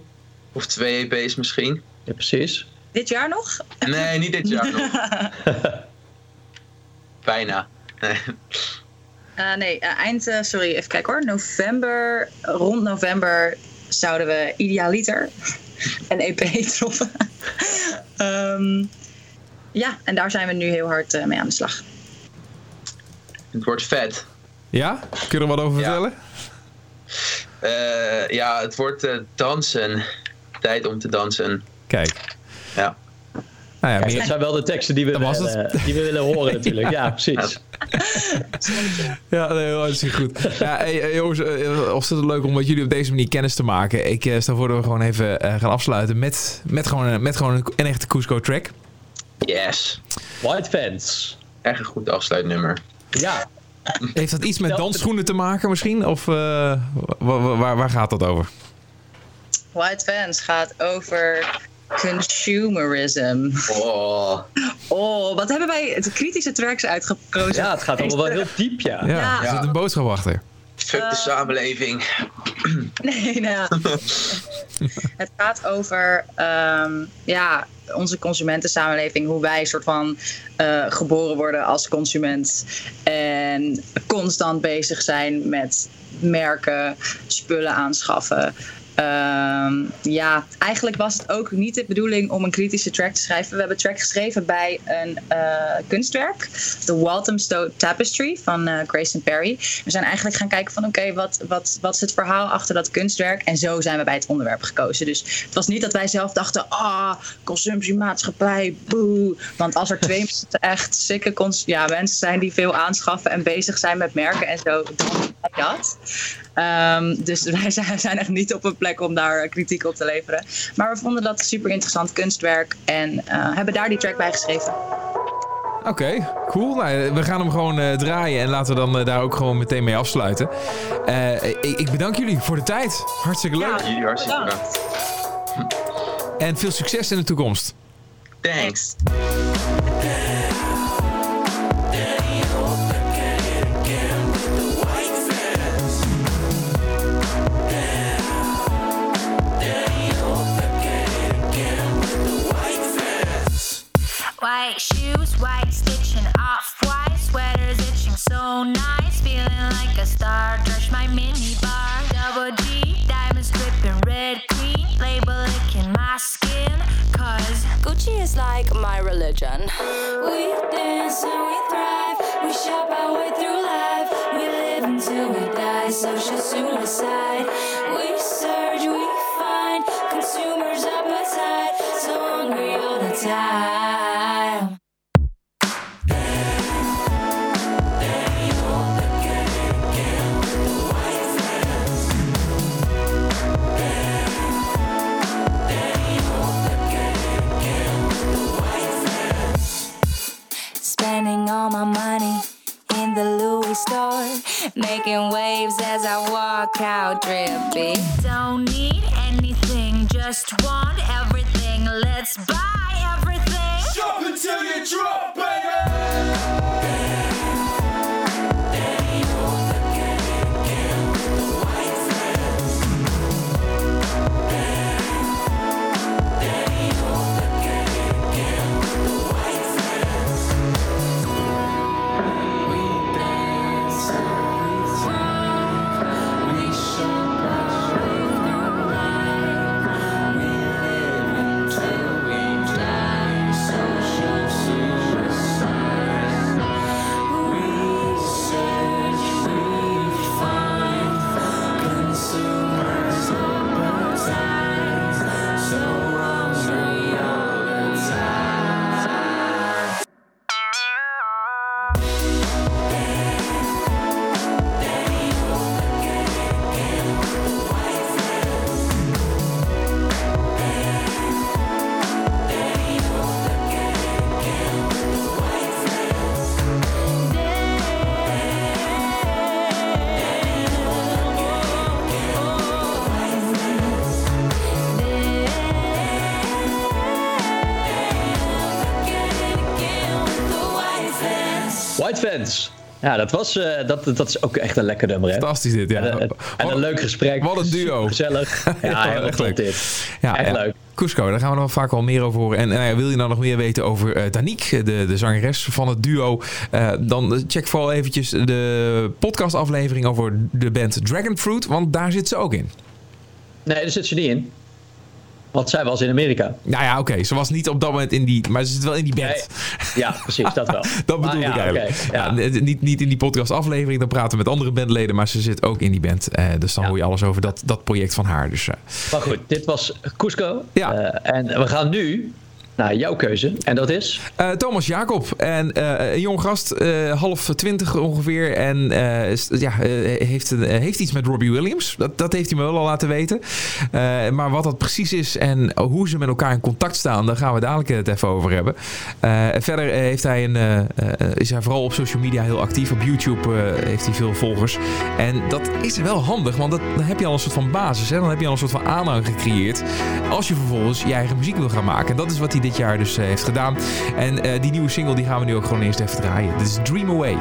[SPEAKER 5] Of twee EP's misschien.
[SPEAKER 2] Ja, precies.
[SPEAKER 6] Dit jaar nog?
[SPEAKER 5] Nee, niet dit jaar nog. <laughs> Bijna. Nee.
[SPEAKER 6] Eh, nee, eind, eh, sorry, even kijken hoor. November, rond november zouden we idealiter een EP droppen. Ehm, ja, en daar zijn we nu heel hard eh, mee aan de slag.
[SPEAKER 5] Het wordt vet.
[SPEAKER 1] Ja? Kun je er wat over
[SPEAKER 5] Ja.
[SPEAKER 1] vertellen?
[SPEAKER 5] Eh, ja, het wordt eh, dansen. Tijd om te dansen.
[SPEAKER 1] Kijk.
[SPEAKER 5] Ja.
[SPEAKER 1] Nou ja,
[SPEAKER 2] Kijk,
[SPEAKER 1] meer-
[SPEAKER 2] dat zijn wel de teksten die we,
[SPEAKER 1] het.
[SPEAKER 2] willen, die we willen horen <laughs> natuurlijk. Ja, precies.
[SPEAKER 1] Ja, nee, hartstikke goed. Ja, hey, jongens, eh, ontzettend leuk om met jullie op deze manier kennis te maken. Ik eh, stel voor dat we gewoon even eh, gaan afsluiten met, met, gewoon, een- met gewoon een, echte Cusco track.
[SPEAKER 5] Yes.
[SPEAKER 2] White Fans.
[SPEAKER 5] Echt een goed afsluitnummer.
[SPEAKER 2] Ja.
[SPEAKER 1] Heeft dat iets met dansschoenen te maken misschien? Of eh, wa- wa- waar, waar gaat dat over?
[SPEAKER 6] White Fans gaat over consumerism.
[SPEAKER 5] Oh.
[SPEAKER 6] Oh, wat hebben wij het kritische tracks uitgekozen?
[SPEAKER 2] ja, het gaat allemaal wel heel diep, ja.
[SPEAKER 1] Ja,
[SPEAKER 6] Ja.
[SPEAKER 1] er zit een boodschap achter.
[SPEAKER 5] Fuck de samenleving. <clears throat>
[SPEAKER 6] Nee, nou ja. <laughs> Het gaat over ehm, ja, onze consumentensamenleving. Hoe wij soort van eh, geboren worden als consument. En constant bezig zijn met merken, spullen aanschaffen. Ehm, ja, eigenlijk was het ook niet de bedoeling om een kritische track te schrijven. We hebben een track geschreven bij een eh, kunstwerk, de Walthamstow Tapestry van eh, Grayson Perry. We zijn eigenlijk gaan kijken van oké, wat, wat, wat is het verhaal achter dat kunstwerk? En zo zijn we bij het onderwerp gekozen. Dus het was niet dat wij zelf dachten, ah, consumptiemaatschappij, boe. Want als er twee <laughs> echt sikke ja, mensen zijn die veel aanschaffen en bezig zijn met merken en zo, Ehm, dus <laughs> wij zijn, zijn echt niet op een plek om daar kritiek op te leveren. Maar we vonden dat super interessant kunstwerk en eh, hebben daar die track bij geschreven.
[SPEAKER 1] Oké, cool. Nou, we gaan hem gewoon eh, draaien en laten we dan eh, daar ook gewoon meteen mee afsluiten. Eh, ik, ik bedank jullie voor de tijd. Hartstikke leuk.
[SPEAKER 6] Ja.
[SPEAKER 5] Jullie hartstikke
[SPEAKER 6] Bedankt.
[SPEAKER 5] bedankt.
[SPEAKER 1] En veel succes in de toekomst.
[SPEAKER 5] Thanks.
[SPEAKER 3] White shoes, white stitching off white sweaters, itching so nice, feeling like a star. My mini bar, double G, diamonds dripping red, label licking my skin. Cause
[SPEAKER 7] Gucci is like my religion.
[SPEAKER 3] we dance and we thrive, we shop our way through life, we live until we die. Social suicide, we surge, we find consumers appetite, so hungry all the time. Making waves as I walk out drippy. Don't need anything, just want everything. Let's buy everything.
[SPEAKER 4] Shop until you drop, baby.
[SPEAKER 2] Fans. Ja, dat, was, eh, dat, dat is ook echt een lekker nummer, hè?
[SPEAKER 1] Fantastisch dit, ja.
[SPEAKER 2] En, een- en een leuk gesprek.
[SPEAKER 1] Wat een duo.
[SPEAKER 2] Gezellig. <laughs> Ja,
[SPEAKER 1] echt leuk.
[SPEAKER 2] dit.
[SPEAKER 1] Ja,
[SPEAKER 2] echt
[SPEAKER 1] ja.
[SPEAKER 2] leuk.
[SPEAKER 1] Cusco, daar gaan we nog vaak wel meer over horen. En nou wil je nou nog meer weten over Danique, de, de zangeres van het duo? eh, dan check vooral eventjes de podcastaflevering over de band Dragonfruit, want daar zit ze ook in.
[SPEAKER 2] Nee, daar zit ze niet in. Want zij was in Amerika.
[SPEAKER 1] Nou ja, oké, ze was niet op dat moment in die, maar ze zit wel in die band.
[SPEAKER 2] Nee. Ja, precies, dat wel. <laughs>
[SPEAKER 1] Dat bedoel
[SPEAKER 2] ja,
[SPEAKER 1] ik eigenlijk. ja. niet, niet in die podcastaflevering, dan praten we met andere bandleden, maar ze zit ook in die band. Eh, dus dan hoor je alles over dat, dat project van haar. Dus, eh,
[SPEAKER 2] Maar goed, dit was Cusco.
[SPEAKER 1] Ja.
[SPEAKER 2] Eh, en we gaan nu naar jouw keuze. En dat is?
[SPEAKER 1] Eh, Thomas Jacob. En eh, een jong gast, eh, half twintig ongeveer. En ja, heeft, heeft iets met Robbie Williams. Dat, dat heeft hij me wel al laten weten. Maar wat dat precies is en hoe ze met elkaar in contact staan, daar gaan we dadelijk het even over hebben. Verder heeft hij een, is hij vooral op social media heel actief. Op YouTube heeft hij veel volgers. En dat is wel handig, want dat, dan heb je al een soort van basis. Hè? Dan heb je al een soort van aanhang gecreëerd. Als je vervolgens je eigen muziek wil gaan maken. En dat is wat hij dit jaar dus eh, heeft gedaan. En eh, die nieuwe single die gaan we nu ook gewoon eerst even draaien. Dit is Dream Away.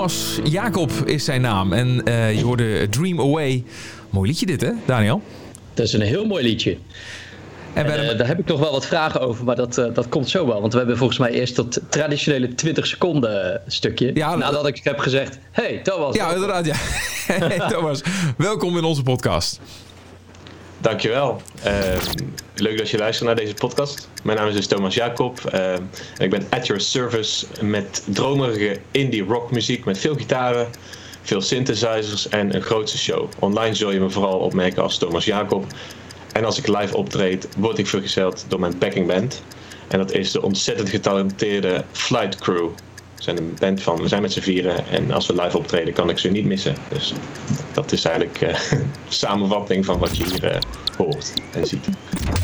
[SPEAKER 1] Thomas Jacob is zijn naam. En eh, je hoorde Dream Away. Mooi liedje dit, hè, Daniel?
[SPEAKER 2] Dat is een heel mooi liedje.
[SPEAKER 1] En we
[SPEAKER 2] En,
[SPEAKER 1] hebben-
[SPEAKER 2] eh, daar heb ik nog wel wat vragen over, maar dat, eh, dat komt zo wel. Want we hebben volgens mij eerst dat traditionele 20 seconden stukje.
[SPEAKER 1] Ja,
[SPEAKER 2] nadat ik heb gezegd, hey Thomas.
[SPEAKER 1] ja, inderdaad. Ja. <laughs> Hey, Thomas, welkom in onze podcast.
[SPEAKER 8] Dankjewel. Uh, leuk dat je luistert naar deze podcast. Mijn naam is dus Thomas Jacob. eh, en ik ben at your service met dromerige indie rock muziek met veel gitaren, veel synthesizers en een grootste show. Online zul je me vooral opmerken als Thomas Jacob. En als ik live optreed, word ik vergezeld door mijn backing band. En dat is de ontzettend getalenteerde Flight Crew. We zijn een band van, we zijn met z'n vieren en als we live optreden kan ik ze niet missen. Dus dat is eigenlijk eh, de <laughs> samenvatting van wat je hier eh, hoort en ziet.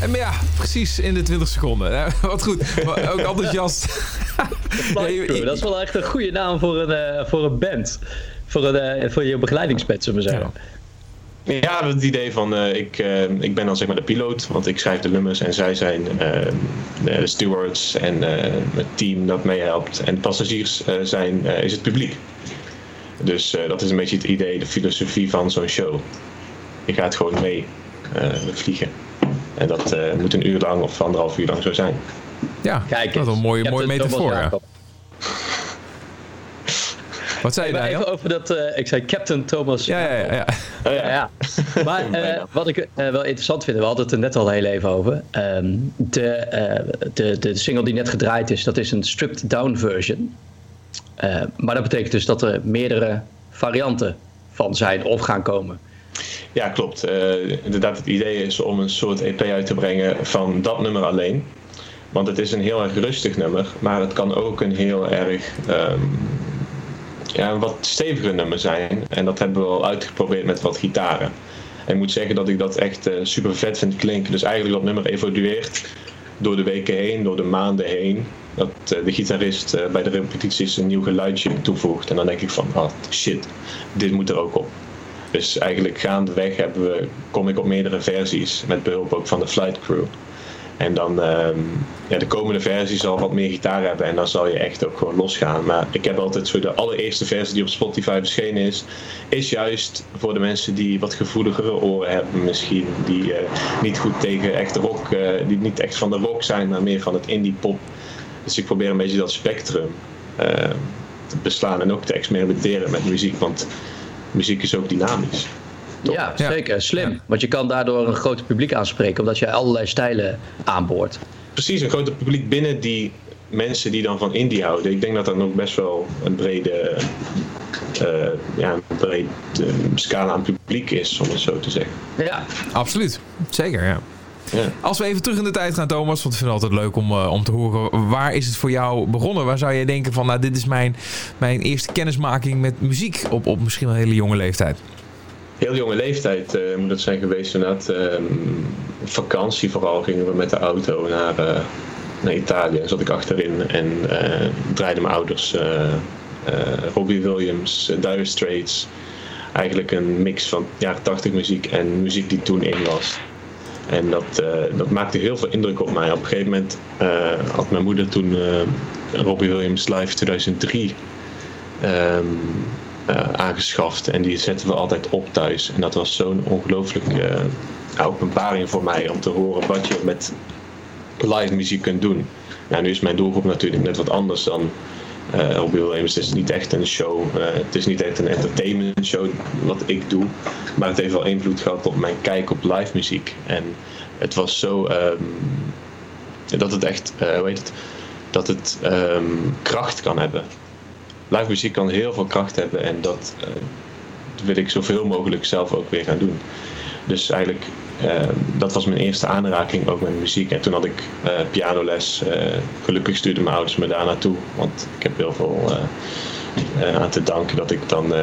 [SPEAKER 1] En, maar ja, precies in de 20 seconden. <laughs> Wat goed. Maar Ook enthousiast. <laughs> Ja, je-
[SPEAKER 2] dat is wel echt een goede naam voor een, eh, voor een band. Voor, een, voor je begeleidingsband, zullen we zeggen.
[SPEAKER 8] Ja, het idee van eh, ik, eh, ik ben dan zeg maar de piloot, want ik schrijf de nummers en zij zijn eh, de stewards en eh, het team dat meehelpt. En passagiers eh, zijn, eh, is het publiek. Dus eh, dat is een beetje het idee, de filosofie van zo'n show. Je gaat gewoon mee eh, vliegen. En dat eh, moet een uur lang of anderhalf uur lang zo zijn.
[SPEAKER 1] Ja,
[SPEAKER 2] Kijk
[SPEAKER 1] dat is een mooie, mooie metafoor. Ja. Wat zei je, Daniel?
[SPEAKER 2] even over dat, eh, ik zei Captain Thomas.
[SPEAKER 1] Ja, ja, ja. ja.
[SPEAKER 8] Oh ja.
[SPEAKER 2] Ja, <laughs> maar eh, wat ik eh, wel interessant vind, we hadden het er net al heel even over. Ehm, de, eh, de, de single die net gedraaid is, dat is een stripped down version. Eh, maar dat betekent dus dat er meerdere varianten van zijn of gaan komen.
[SPEAKER 8] Ja, klopt. Eh, inderdaad, het idee is om een soort EP uit te brengen van dat nummer alleen. Want het is een heel erg rustig nummer, maar het kan ook een heel erg ehm, ja, wat steviger nummer zijn. En dat hebben we al uitgeprobeerd met wat gitaren. En ik moet zeggen dat ik dat echt eh, super vet vind klinken. Dus eigenlijk dat nummer evolueert door de weken heen, door de maanden heen, dat eh, de gitarist eh, bij de repetities een nieuw geluidje toevoegt. En dan denk ik van, ah shit, dit moet er ook op. Dus eigenlijk gaandeweg hebben we, kom ik op meerdere versies met behulp ook van de flight crew. En dan ehm, ja, de komende versie zal wat meer gitaar hebben en dan zal je echt ook gewoon losgaan. Maar ik heb altijd zo de allereerste versie die op Spotify verschenen is, is juist voor de mensen die wat gevoeligere oren hebben misschien. Die eh, niet goed tegen echt rock, eh, die niet echt van de rock zijn, maar meer van het indie pop. Dus ik probeer een beetje dat spectrum eh, te beslaan en ook te experimenteren met muziek, want muziek is ook dynamisch.
[SPEAKER 2] Ja, zeker. Slim. Want je kan daardoor een groot publiek aanspreken, omdat je allerlei stijlen aanboort.
[SPEAKER 8] precies een groter publiek binnen die mensen die dan van indie houden. Ik denk dat dat ook best wel een brede, eh, ja, een brede eh, scala aan publiek is, om het zo te zeggen.
[SPEAKER 2] Ja,
[SPEAKER 1] Absoluut. Zeker, ja.
[SPEAKER 8] Ja.
[SPEAKER 1] Als we even terug in de tijd gaan, Thomas, want ik vind het altijd leuk om, eh, om te horen. Waar is het voor jou begonnen? Waar zou je denken van, nou, dit is mijn, mijn eerste kennismaking met muziek op, op misschien wel een hele jonge leeftijd?
[SPEAKER 8] Heel jonge leeftijd eh, moet dat zijn geweest inderdaad. Op vakantie vooral gingen we met de auto naar, eh, naar Italië. Zat ik achterin en eh, draaiden mijn ouders Robbie Williams, Dire Straits. Eigenlijk een mix van jaren 80 muziek en muziek die toen in was. En dat, dat maakte heel veel indruk op mij. Op een gegeven moment had mijn moeder toen Robbie Williams Live 2003 ehm, eh, aangeschaft. En die zetten we altijd op thuis. En dat was zo'n ongelooflijk eh, openbaring voor mij om te horen wat je met live muziek kunt doen. Nou, nu is mijn doelgroep natuurlijk net wat anders dan eh Robbie Williams. Het is niet echt een show. eh, het is niet echt een entertainment show wat ik doe. Maar het heeft wel invloed gehad op mijn kijk op live muziek. En het was zo ehm, dat het echt, eh, hoe heet het, dat het ehm, kracht kan hebben. Live muziek kan heel veel kracht hebben en dat eh, wil ik zoveel mogelijk zelf ook weer gaan doen. Dus eigenlijk, eh, dat was mijn eerste aanraking ook met muziek. En toen had ik eh, pianoles. gelukkig stuurden mijn ouders me daar naartoe. Want ik heb heel veel aan te danken dat ik dan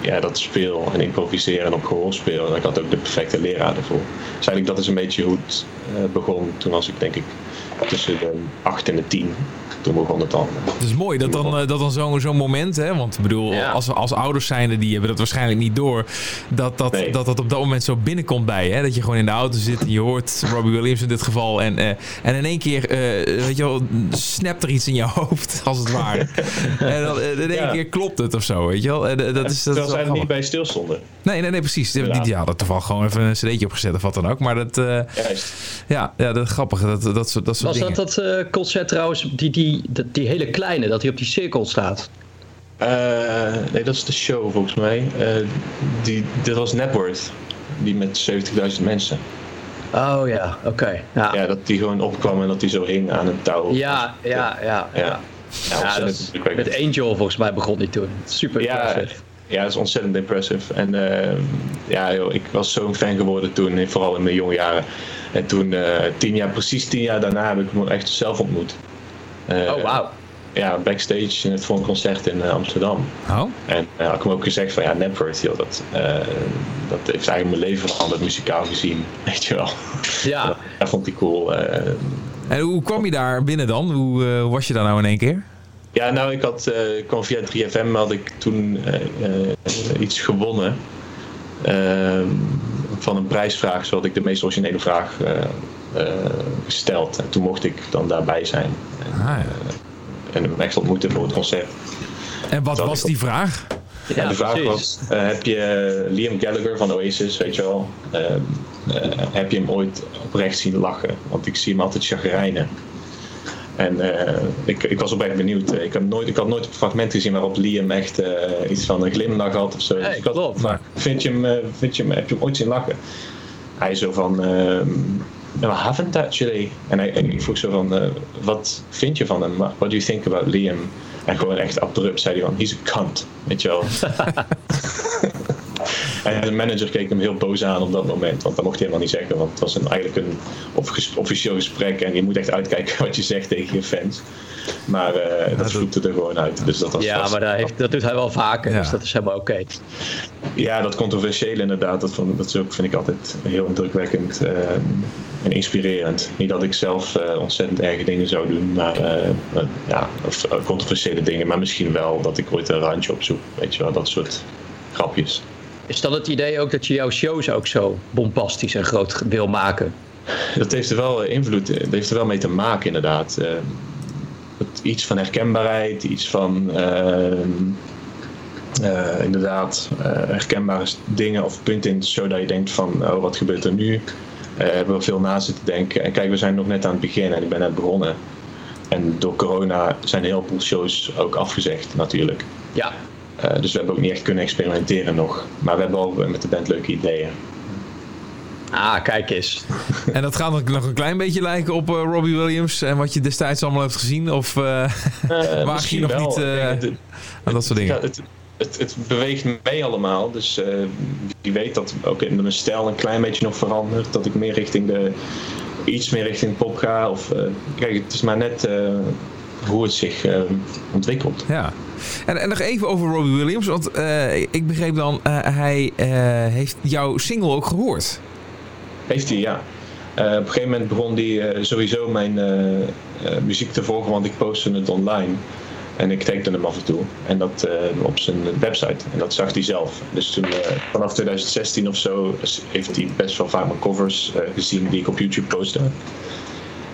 [SPEAKER 8] ja, dat speel en improviseer en op gehoor speel. En ik had ook de perfecte leraar ervoor. Dus eigenlijk dat is een beetje hoe het begon. Toen was ik denk ik tussen de 8 en de 10. Toen begon het al.
[SPEAKER 1] Het is mooi dat dan, eh, dat dan zo'n zo'n moment, hè, want ik bedoel,
[SPEAKER 2] Ja.
[SPEAKER 1] als, als ouders zijnde, die hebben dat waarschijnlijk niet door, dat dat,
[SPEAKER 8] Nee.
[SPEAKER 1] dat, dat op dat moment zo binnenkomt bij je. Hè? Dat je gewoon in de auto zit en je hoort Robbie Williams in dit geval en, eh, en in één keer, eh, weet je wel, snapt er iets in je hoofd, <laughs> als het ware. <laughs> en dan in één
[SPEAKER 8] Ja.
[SPEAKER 1] keer klopt het of zo, weet je wel. En, dat is, dat is
[SPEAKER 8] Terwijl
[SPEAKER 1] wel
[SPEAKER 8] zij er niet bij stilstonden.
[SPEAKER 1] Nee, nee, nee, precies. Die, die, hadden toevallig gewoon even een cd'tje opgezet of wat dan ook. Maar dat, eh,
[SPEAKER 8] Juist.
[SPEAKER 1] ja, ja, dat is grappig. Dat, dat, soort- dat soort
[SPEAKER 2] was
[SPEAKER 1] dingen.
[SPEAKER 2] dat dat eh, concert trouwens, die, die, die hele kleine, dat hij op die cirkel staat?
[SPEAKER 8] Eh, nee, dat is de show volgens mij. Eh, die, dit was Networth. Die met 70.000 mensen.
[SPEAKER 2] Oh ja, oké. Ja.
[SPEAKER 8] Ja, dat die gewoon opkwam en dat die zo hing aan een touw.
[SPEAKER 2] Ja, ja, ja.
[SPEAKER 8] Ja.
[SPEAKER 2] ja.
[SPEAKER 8] Ja,
[SPEAKER 2] Ja, dat is- met Angel volgens mij begon die toen. Super
[SPEAKER 8] Ja. Ja, dat is ontzettend impressive. En eh, ja, joh, ik was zo'n fan geworden toen, vooral in mijn jonge jaren. En toen, eh, tien jaar, precies tien jaar daarna, heb ik hem echt zelf ontmoet. Eh,
[SPEAKER 2] Oh, wauw.
[SPEAKER 8] Ja, backstage net voor een concert in eh, Amsterdam.
[SPEAKER 1] Oh?
[SPEAKER 8] En uh, had ik hem ook gezegd van ja, Networth, joh, dat, eh, dat heeft eigenlijk mijn leven veranderd, muzikaal gezien. <laughs> Weet je wel.
[SPEAKER 2] Ja. <laughs>
[SPEAKER 8] Dat vond hij cool. eh.
[SPEAKER 1] En hoe kwam je daar binnen dan? Hoe, eh, hoe was je daar nou in één keer?
[SPEAKER 8] Ja, nou, ik had, eh, ik kwam via 3FM, had ik toen eh, eh, iets gewonnen. Ehm, van een prijsvraag, zo had ik de meest originele vraag eh, eh, gesteld. En toen mocht ik dan daarbij zijn. En,
[SPEAKER 1] Ah, ja.
[SPEAKER 8] en hem echt ontmoeten voor het concert.
[SPEAKER 1] En wat
[SPEAKER 8] Dat
[SPEAKER 1] was
[SPEAKER 8] ik-
[SPEAKER 1] die vraag?
[SPEAKER 2] Ja,
[SPEAKER 8] en de vraag
[SPEAKER 2] precies.
[SPEAKER 8] was, eh, heb je Liam Gallagher van Oasis, weet je wel, eh, eh, heb je hem ooit oprecht zien lachen? Want ik zie hem altijd chagrijnen. En eh, ik, ik was oprecht benieuwd. Ik, heb nooit, ik had nooit een fragment gezien waarop Liam echt eh, iets van een glimlach had of zo. Dus ik had
[SPEAKER 2] klopt.
[SPEAKER 8] gevraagd, Vind je hem, eh, vind je hem, heb je hem ooit zien lachen? Hij zo van, ehm I haven't actually. En hij, ik vroeg zo van, wat vind je van hem? What do you think about Liam? En gewoon echt abrupt zei hij van, he's a cunt. Weet je wel. <laughs> En de manager keek hem heel boos aan op dat moment, want dat mocht hij helemaal niet zeggen. Want het was een, eigenlijk een of- officieel gesprek en je moet echt uitkijken <laughs> wat je zegt tegen je fans. Maar eh, dat vloekte er gewoon uit. Dus dat was
[SPEAKER 2] Ja,
[SPEAKER 8] was-
[SPEAKER 2] maar dat, heeft, dat doet hij wel vaker,
[SPEAKER 1] Ja.
[SPEAKER 2] dus dat is helemaal oké.
[SPEAKER 8] Ja, dat controversiële inderdaad, dat, vond, dat is ook, vind ik altijd heel indrukwekkend eh, en inspirerend. Niet dat ik zelf eh, ontzettend erge dingen zou doen, maar ja, of controversiële dingen, maar misschien wel dat ik ooit een randje opzoek, weet je wel, dat soort grapjes.
[SPEAKER 2] Is dat het idee ook dat je jouw shows ook zo bombastisch en groot wil maken?
[SPEAKER 8] Dat heeft er wel invloed, dat heeft er wel mee te maken inderdaad. Eh, iets van herkenbaarheid, iets van eh, eh, inderdaad eh, herkenbare dingen of punten in de show dat je denkt van oh, wat gebeurt er nu? Eh hebben we veel na zitten denken. En kijk, we zijn nog net aan het begin en ik ben net begonnen. En door corona zijn een heleboel shows ook afgezegd natuurlijk.
[SPEAKER 2] Ja,
[SPEAKER 8] Eh, dus we hebben ook niet echt kunnen experimenteren nog. Maar we hebben al met de band leuke ideeën.
[SPEAKER 2] ah, kijk eens. <laughs>
[SPEAKER 1] En dat gaat nog- nog een klein beetje lijken op eh, Robbie Williams en wat je destijds allemaal hebt gezien? Of eh
[SPEAKER 8] Eh, <laughs>
[SPEAKER 1] waag je
[SPEAKER 8] misschien
[SPEAKER 1] nog
[SPEAKER 8] wel.
[SPEAKER 1] niet eh,
[SPEAKER 8] dat het-
[SPEAKER 1] aan dat soort dingen?
[SPEAKER 8] Het, het, het beweegt mee allemaal. Dus eh, wie weet dat ook in mijn stijl een klein beetje nog verandert. Dat ik meer richting de. iets meer richting pop ga. Of, eh, kijk, het is maar net eh, hoe het zich eh, ontwikkelt.
[SPEAKER 1] Ja. En, en nog even over Robbie Williams, want eh, ik begreep dan, eh, hij eh, heeft jouw single ook gehoord.
[SPEAKER 8] Heeft hij, ja. Op een gegeven moment begon hij sowieso mijn muziek te volgen, want ik postte het online. En ik tagde hem af en toe. En dat op zijn website. En dat zag hij zelf. Dus toen, vanaf 2016 of zo, heeft hij best wel vaak mijn covers gezien die ik op YouTube postte.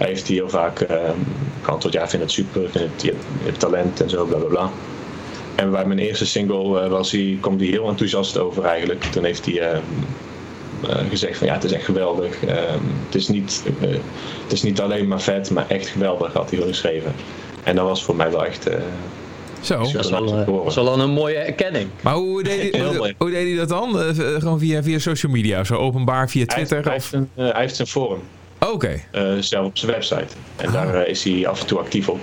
[SPEAKER 8] Hij heeft hier heel vaak eh, geantwoord, ja, ik vind het super, ik vind het, je, hebt, talent en zo, bla bla bla. En bij mijn eerste single eh, was hij, kwam hij heel enthousiast over eigenlijk. Toen heeft hij eh, eh, gezegd van ja, het is echt geweldig. Ehm, het, is niet, eh, het is niet alleen maar vet, maar echt geweldig, had hij wel geschreven. En dat was voor mij wel echt... eh,
[SPEAKER 1] Zo.
[SPEAKER 2] Dat is wel, dat is een mooie erkenning.
[SPEAKER 1] Maar hoe deed, hij, <laughs> hoe, deed hij dat dan? Eh, gewoon via, via social media, zo openbaar via
[SPEAKER 8] Hij heeft,
[SPEAKER 1] Twitter?
[SPEAKER 8] hij,
[SPEAKER 1] Of...
[SPEAKER 8] heeft een, hij heeft een forum,
[SPEAKER 1] Oké.
[SPEAKER 8] eh, zelf op zijn website. En
[SPEAKER 1] Ah.
[SPEAKER 8] daar eh, is hij af en toe actief op.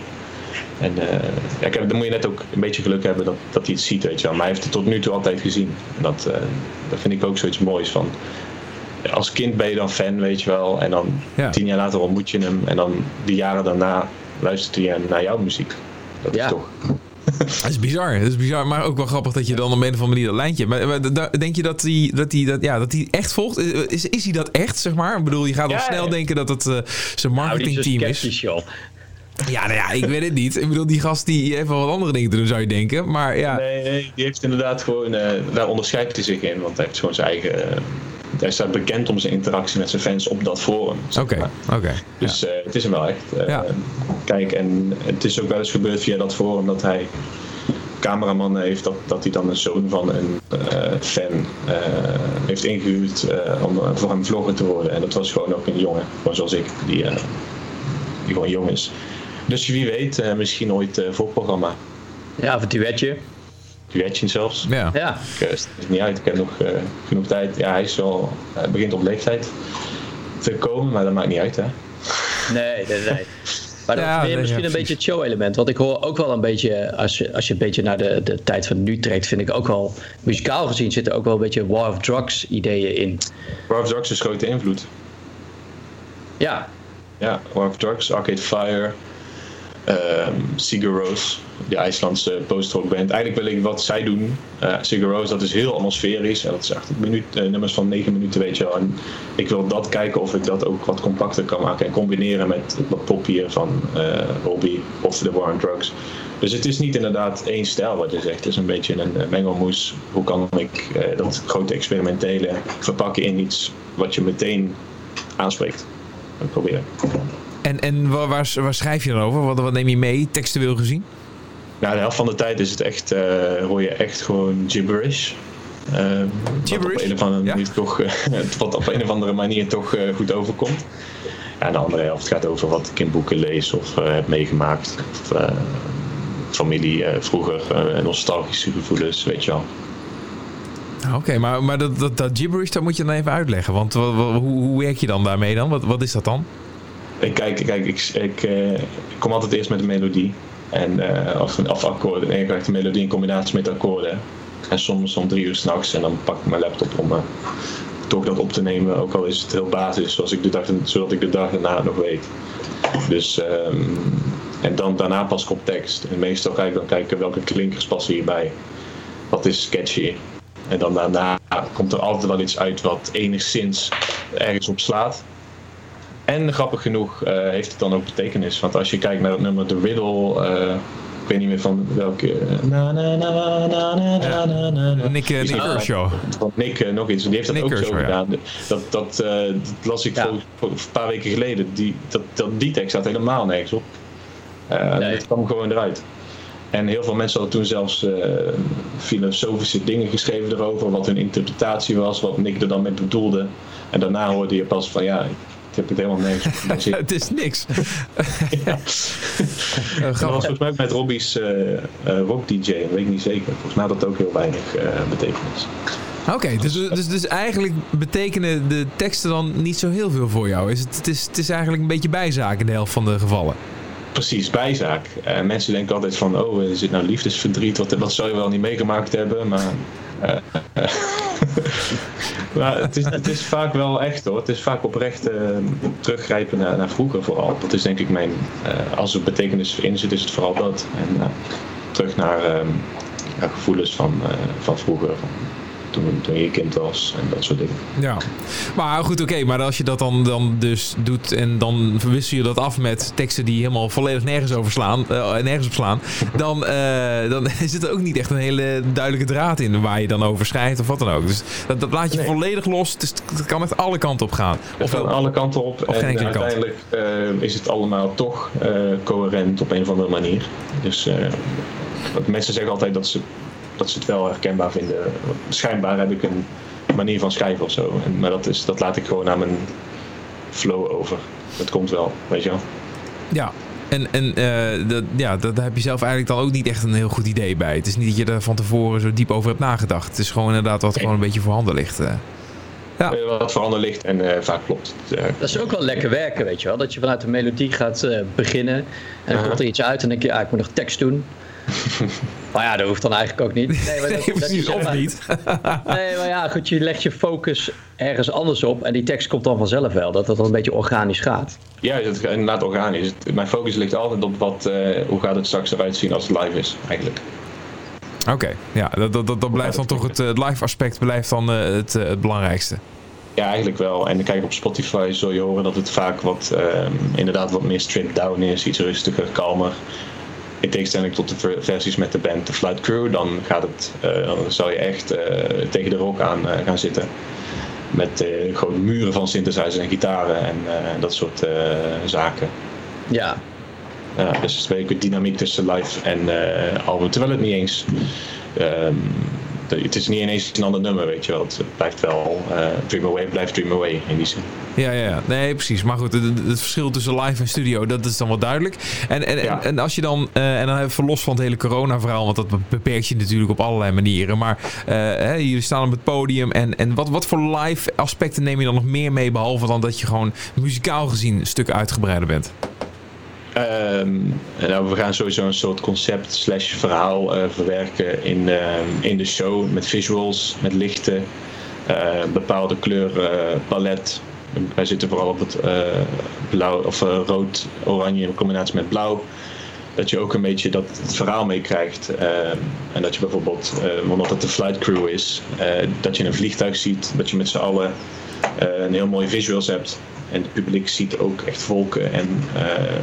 [SPEAKER 8] En eh, ja, dan moet je net ook een beetje geluk hebben dat, dat hij het ziet, weet je wel. Maar hij heeft het tot nu toe altijd gezien. En dat, dat vind ik ook zoiets moois van. Als kind ben je dan fan, weet je wel. En dan
[SPEAKER 1] Ja.
[SPEAKER 8] tien jaar later ontmoet je hem. En dan die jaren daarna luistert hij naar jouw muziek. Dat
[SPEAKER 2] Ja.
[SPEAKER 8] is toch... <laughs>
[SPEAKER 1] Dat is bizar. Dat is bizar, maar ook wel grappig dat je dan op een of andere manier dat lijntje hebt. Maar, denk je dat hij dat dat, ja, dat echt volgt? Is, is hij dat echt, zeg maar? Ik bedoel, je gaat al
[SPEAKER 8] Ja,
[SPEAKER 1] snel
[SPEAKER 8] ja.
[SPEAKER 1] denken dat het eh, zijn
[SPEAKER 2] Nou, is
[SPEAKER 1] marketingteam is.
[SPEAKER 2] joh.
[SPEAKER 1] Ja, nou ja, ik weet het niet. Ik bedoel, die gast die heeft wel wat andere dingen te doen, zou je denken. Maar ja,
[SPEAKER 8] Nee, nee, die heeft inderdaad gewoon... eh, daar onderscheidt hij zich in. Want hij heeft gewoon zijn eigen... eh, hij staat bekend om zijn interactie met zijn fans op dat forum.
[SPEAKER 1] oké, oké.
[SPEAKER 8] Dus eh, het is hem wel echt. Eh,
[SPEAKER 1] Ja.
[SPEAKER 8] Kijk, en het is ook wel eens gebeurd via dat forum dat hij cameraman heeft, dat, dat hij dan een zoon van een eh, fan eh, heeft ingehuurd eh, om voor hem vlogger te worden. En dat was gewoon ook een jongen, gewoon zoals ik, die, eh, die gewoon jong is. Dus wie weet, eh, misschien ooit eh voorprogramma.
[SPEAKER 2] Ja, of een duetje.
[SPEAKER 8] Duetje zelfs.
[SPEAKER 1] Ja.
[SPEAKER 2] Ja.
[SPEAKER 8] Ik, eh, het is niet uit, ik heb nog eh, genoeg tijd. Ja, hij is wel, hij begint op leeftijd te komen, maar dat maakt niet uit hè.
[SPEAKER 2] Nee, nee, nee. <laughs> Maar dat
[SPEAKER 1] Ja,
[SPEAKER 2] is
[SPEAKER 1] nee,
[SPEAKER 2] misschien
[SPEAKER 1] ja,
[SPEAKER 2] een beetje het show-element. Want ik hoor ook wel een beetje, als je, als je een beetje naar de, de tijd van nu trekt, vind ik ook wel, muzikaal gezien, zitten ook wel een beetje War of Drugs ideeën in.
[SPEAKER 8] War of Drugs is grote invloed.
[SPEAKER 2] Ja,
[SPEAKER 8] Ja, War of Drugs, Arcade Fire, Sigur Rós, die IJslandse post-rock band. Eigenlijk wil ik wat zij doen. Rós, dat is heel atmosferisch. En dat is echt minuut, eh, nummers van 9 minuten, weet je wel. En ik wil dat kijken of ik dat ook wat compacter kan maken. En combineren met wat pop hier van eh Robbie of de War on Drugs. Dus het is niet inderdaad één stijl wat je zegt. Het is een beetje een mengelmoes. Hoe kan ik dat grote experimentele verpakken in iets wat je meteen aanspreekt? En proberen.
[SPEAKER 1] En, en waar, waar, waar schrijf je dan over? Wat, wat neem je mee, textueel gezien?
[SPEAKER 8] Nou, de helft van de tijd is het echt, eh, hoor je echt gewoon gibberish. Ehm,
[SPEAKER 1] Gibberish?
[SPEAKER 8] Wat op een of andere
[SPEAKER 1] Ja.
[SPEAKER 8] manier toch, eh, <laughs> wat op een of andere manier toch eh, goed overkomt. Ja, de andere helft gaat over wat ik in boeken lees of eh, heb meegemaakt. Of eh, familie eh, vroeger, eh, nostalgische gevoelens, weet je wel.
[SPEAKER 1] Ah, Oké, maar, maar dat, dat, dat gibberish, dat moet je dan even uitleggen. Want wa- wa- hoe, hoe werk je dan daarmee dan? Wat, wat is dat dan?
[SPEAKER 8] Ik, kijk, kijk ik, eh, ik kom altijd eerst met een melodie. En, eh, of, of akkoorden. En ik krijg de melodie in combinatie met akkoorden. En soms om drie uur s'nachts en dan pak ik mijn laptop om eh, toch dat op te nemen. Ook al is het heel basis, zoals ik de dag, zodat ik de dag daarna nog weet. Dus, ehm, en dan daarna pas ik op tekst. En meestal ga ik dan kijken welke klinkers passen hierbij. Wat is catchy. En dan daarna komt er altijd wel iets uit wat enigszins ergens op slaat. En grappig genoeg eh, heeft het dan ook betekenis. Want als je kijkt naar het nummer The Riddle. Eh, ik weet niet meer van welke. Eh, na, na, na, na, na, na, na.
[SPEAKER 1] Nick, Nick
[SPEAKER 8] Nick nog iets. Die heeft dat ook zo gedaan. Dat, dat, dat, las ik voor, een paar weken geleden. Die, dat, die tekst staat helemaal nergens op. Het kwam gewoon eruit. En heel veel mensen hadden toen zelfs filosofische dingen geschreven erover, wat hun interpretatie was, wat Nick er dan mee bedoelde. En daarna hoorde je pas van ja, heb het helemaal gebaseerd. <laughs>
[SPEAKER 1] Het is niks. <laughs>
[SPEAKER 8] Ja. En dat was volgens mij met Robbie's eh, eh, rock DJ, dat weet ik niet zeker. Volgens mij had dat ook heel weinig betekenis.
[SPEAKER 1] Oké, dus, dus, dus eigenlijk betekenen de teksten dan niet zo heel veel voor jou. Is het, het, is, het is eigenlijk een beetje bijzaak in de helft van de gevallen.
[SPEAKER 8] Precies, bijzaak. Eh, mensen denken altijd van, oh, is dit nou liefdesverdriet? Wat, wat zou je wel niet meegemaakt hebben? Maar, <laughs> maar het, is, het is vaak wel echt hoor. Het is vaak oprecht eh, teruggrijpen naar, naar vroeger vooral. Dat is denk ik mijn, eh, als er betekenis in zit, is het vooral dat. En eh, terug naar eh, ja, gevoelens van, van vroeger. Toen, toen je kind was en dat soort dingen.
[SPEAKER 1] Ja. Maar goed, oké. maar als je dat dan, dan dus doet en dan verwissel je dat af met teksten die helemaal volledig nergens over slaan, eh, nergens op slaan, dan, eh, dan <laughs> zit er ook niet echt een hele duidelijke draad in waar je dan over schrijft of wat dan ook. Dus dat, dat laat je
[SPEAKER 8] Nee.
[SPEAKER 1] volledig los. Dus het kan echt alle kanten op gaan.
[SPEAKER 8] Of van alle kanten op.
[SPEAKER 1] Of geen
[SPEAKER 8] en
[SPEAKER 1] enkele kant.
[SPEAKER 8] uiteindelijk eh, is het allemaal toch eh, coherent op een of andere manier. Dus eh, wat mensen zeggen altijd dat ze, dat ze het wel herkenbaar vinden. Schijnbaar heb ik een manier van schrijven of zo. En, maar dat, is, dat laat ik gewoon aan mijn flow over. Het komt wel, weet je wel.
[SPEAKER 1] Ja. En, en eh, dat, ja, dat daar heb je zelf eigenlijk dan ook niet echt een heel goed idee bij. Het is niet dat je er van tevoren zo diep over hebt nagedacht. Het is gewoon inderdaad wat gewoon een beetje voorhanden ligt. eh. Ja.
[SPEAKER 8] Eh, Wat veranderd ligt en eh, vaak klopt. Eh,
[SPEAKER 2] Dat is ook wel lekker werken, weet je wel. Dat je vanuit de melodie gaat eh, beginnen. En dan komt er iets uit en dan denk je, ik moet nog tekst doen. <laughs> maar ja, dat hoeft dan eigenlijk ook niet. Nee, maar dat,
[SPEAKER 1] Nee, precies, of
[SPEAKER 2] maar-
[SPEAKER 1] niet. <laughs>
[SPEAKER 2] Nee, maar ja, goed, je legt je focus ergens anders op. En die tekst komt dan vanzelf wel. Dat dat dan een beetje organisch gaat.
[SPEAKER 8] ja, het is inderdaad organisch. Mijn focus ligt altijd op wat, eh, hoe gaat het straks eruit zien als het live is, eigenlijk.
[SPEAKER 1] Oké, ja, dat, dat, dat, dat blijft dan toch het, eh, het live aspect blijft dan eh, het, eh, het belangrijkste.
[SPEAKER 8] Ja, eigenlijk wel. En kijk op Spotify zul je horen dat het vaak wat, ehm, inderdaad wat meer stripped down is, iets rustiger, kalmer. In tegenstelling tot de ver- versies met de band The Flight Crew, dan, gaat het, eh, dan zou je echt eh, tegen de rock aan eh, gaan zitten. Met gewoon muren van synthesizers en gitaren en dat soort zaken.
[SPEAKER 2] Ja,
[SPEAKER 8] Ja, dus het is een dynamiek tussen live en album. Terwijl het niet eens. ehm, het is niet ineens een ander nummer, weet je wel. Het blijft wel. eh, Dream Away blijft Dream Away in die zin.
[SPEAKER 1] Ja, ja, ja. Nee, precies. Maar goed, het, het verschil tussen live en studio, dat is dan wel duidelijk. En, en,
[SPEAKER 8] Ja.
[SPEAKER 1] en, en als je dan, eh, en dan even los van het hele corona-verhaal, want dat beperkt je natuurlijk op allerlei manieren. Maar eh, hè, jullie staan op het podium. En, en wat, wat voor live aspecten neem je dan nog meer mee, behalve dan dat je gewoon muzikaal gezien een stuk uitgebreider bent?
[SPEAKER 8] Ehm, nou, we gaan sowieso een soort concept slash verhaal eh, verwerken in, ehm, in de show. Met visuals, met lichten, eh, bepaalde kleurpalet. Wij zitten vooral op het eh, blauw of eh, rood-oranje in combinatie met blauw. Dat je ook een beetje dat, verhaal meekrijgt. ehm, en dat je bijvoorbeeld, eh, omdat het de flight crew is, eh, dat je een vliegtuig ziet. Dat je met z'n allen eh, een heel mooi visuals hebt. En het publiek ziet ook echt volken en eh,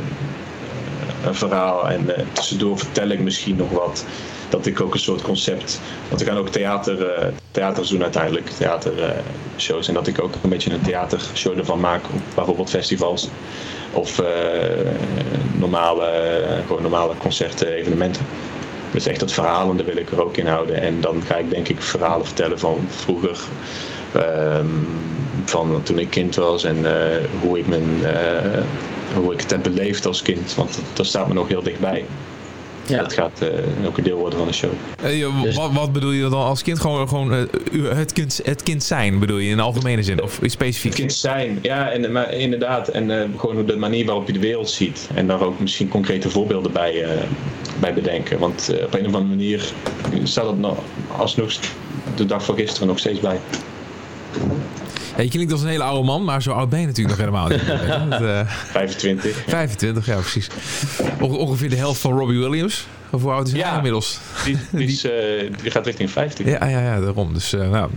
[SPEAKER 8] een verhaal. En eh, tussendoor vertel ik misschien nog wat. Dat ik ook een soort concept. Want we gaan ook theater, eh, theaters doen uiteindelijk. Theatershows. en dat ik ook een beetje een theatershow ervan maak. Bijvoorbeeld festivals. Of eh, normale, gewoon normale concerten, evenementen. Dus echt dat verhalende wil ik er ook in houden. En dan ga ik denk ik verhalen vertellen van vroeger. ehm, van toen ik kind was en eh, hoe, ik mijn, eh, hoe ik het heb beleefd als kind. Want dat staat me nog heel dichtbij.
[SPEAKER 2] ja.
[SPEAKER 8] Dat gaat eh, ook een deel worden van de show.
[SPEAKER 1] Eh,
[SPEAKER 2] Dus-
[SPEAKER 1] wat, wat bedoel je dan als kind? Gewoon, gewoon eh, het, kind, het kind zijn, bedoel je in de algemene zin? Of specifiek?
[SPEAKER 8] Het kind zijn, ja, en, maar inderdaad. En eh, gewoon de manier waarop je de wereld ziet. En daar ook misschien concrete voorbeelden bij, eh, bij bedenken. Want op een of andere manier staat het nog, alsnog de dag van gisteren nog steeds bij.
[SPEAKER 1] Ja, je klinkt als een hele oude man, maar zo oud ben je natuurlijk nog helemaal niet. <laughs> Weet je, dat, eh,
[SPEAKER 8] 25.
[SPEAKER 1] 25, ja precies. Onge- ongeveer de helft van Robbie Williams. Of hoe oud is hij
[SPEAKER 8] Ja.
[SPEAKER 1] inmiddels?
[SPEAKER 8] Die, die, <laughs> is, eh, die gaat richting 50.
[SPEAKER 1] Ja, ja, ja daarom. Dus eh, nou...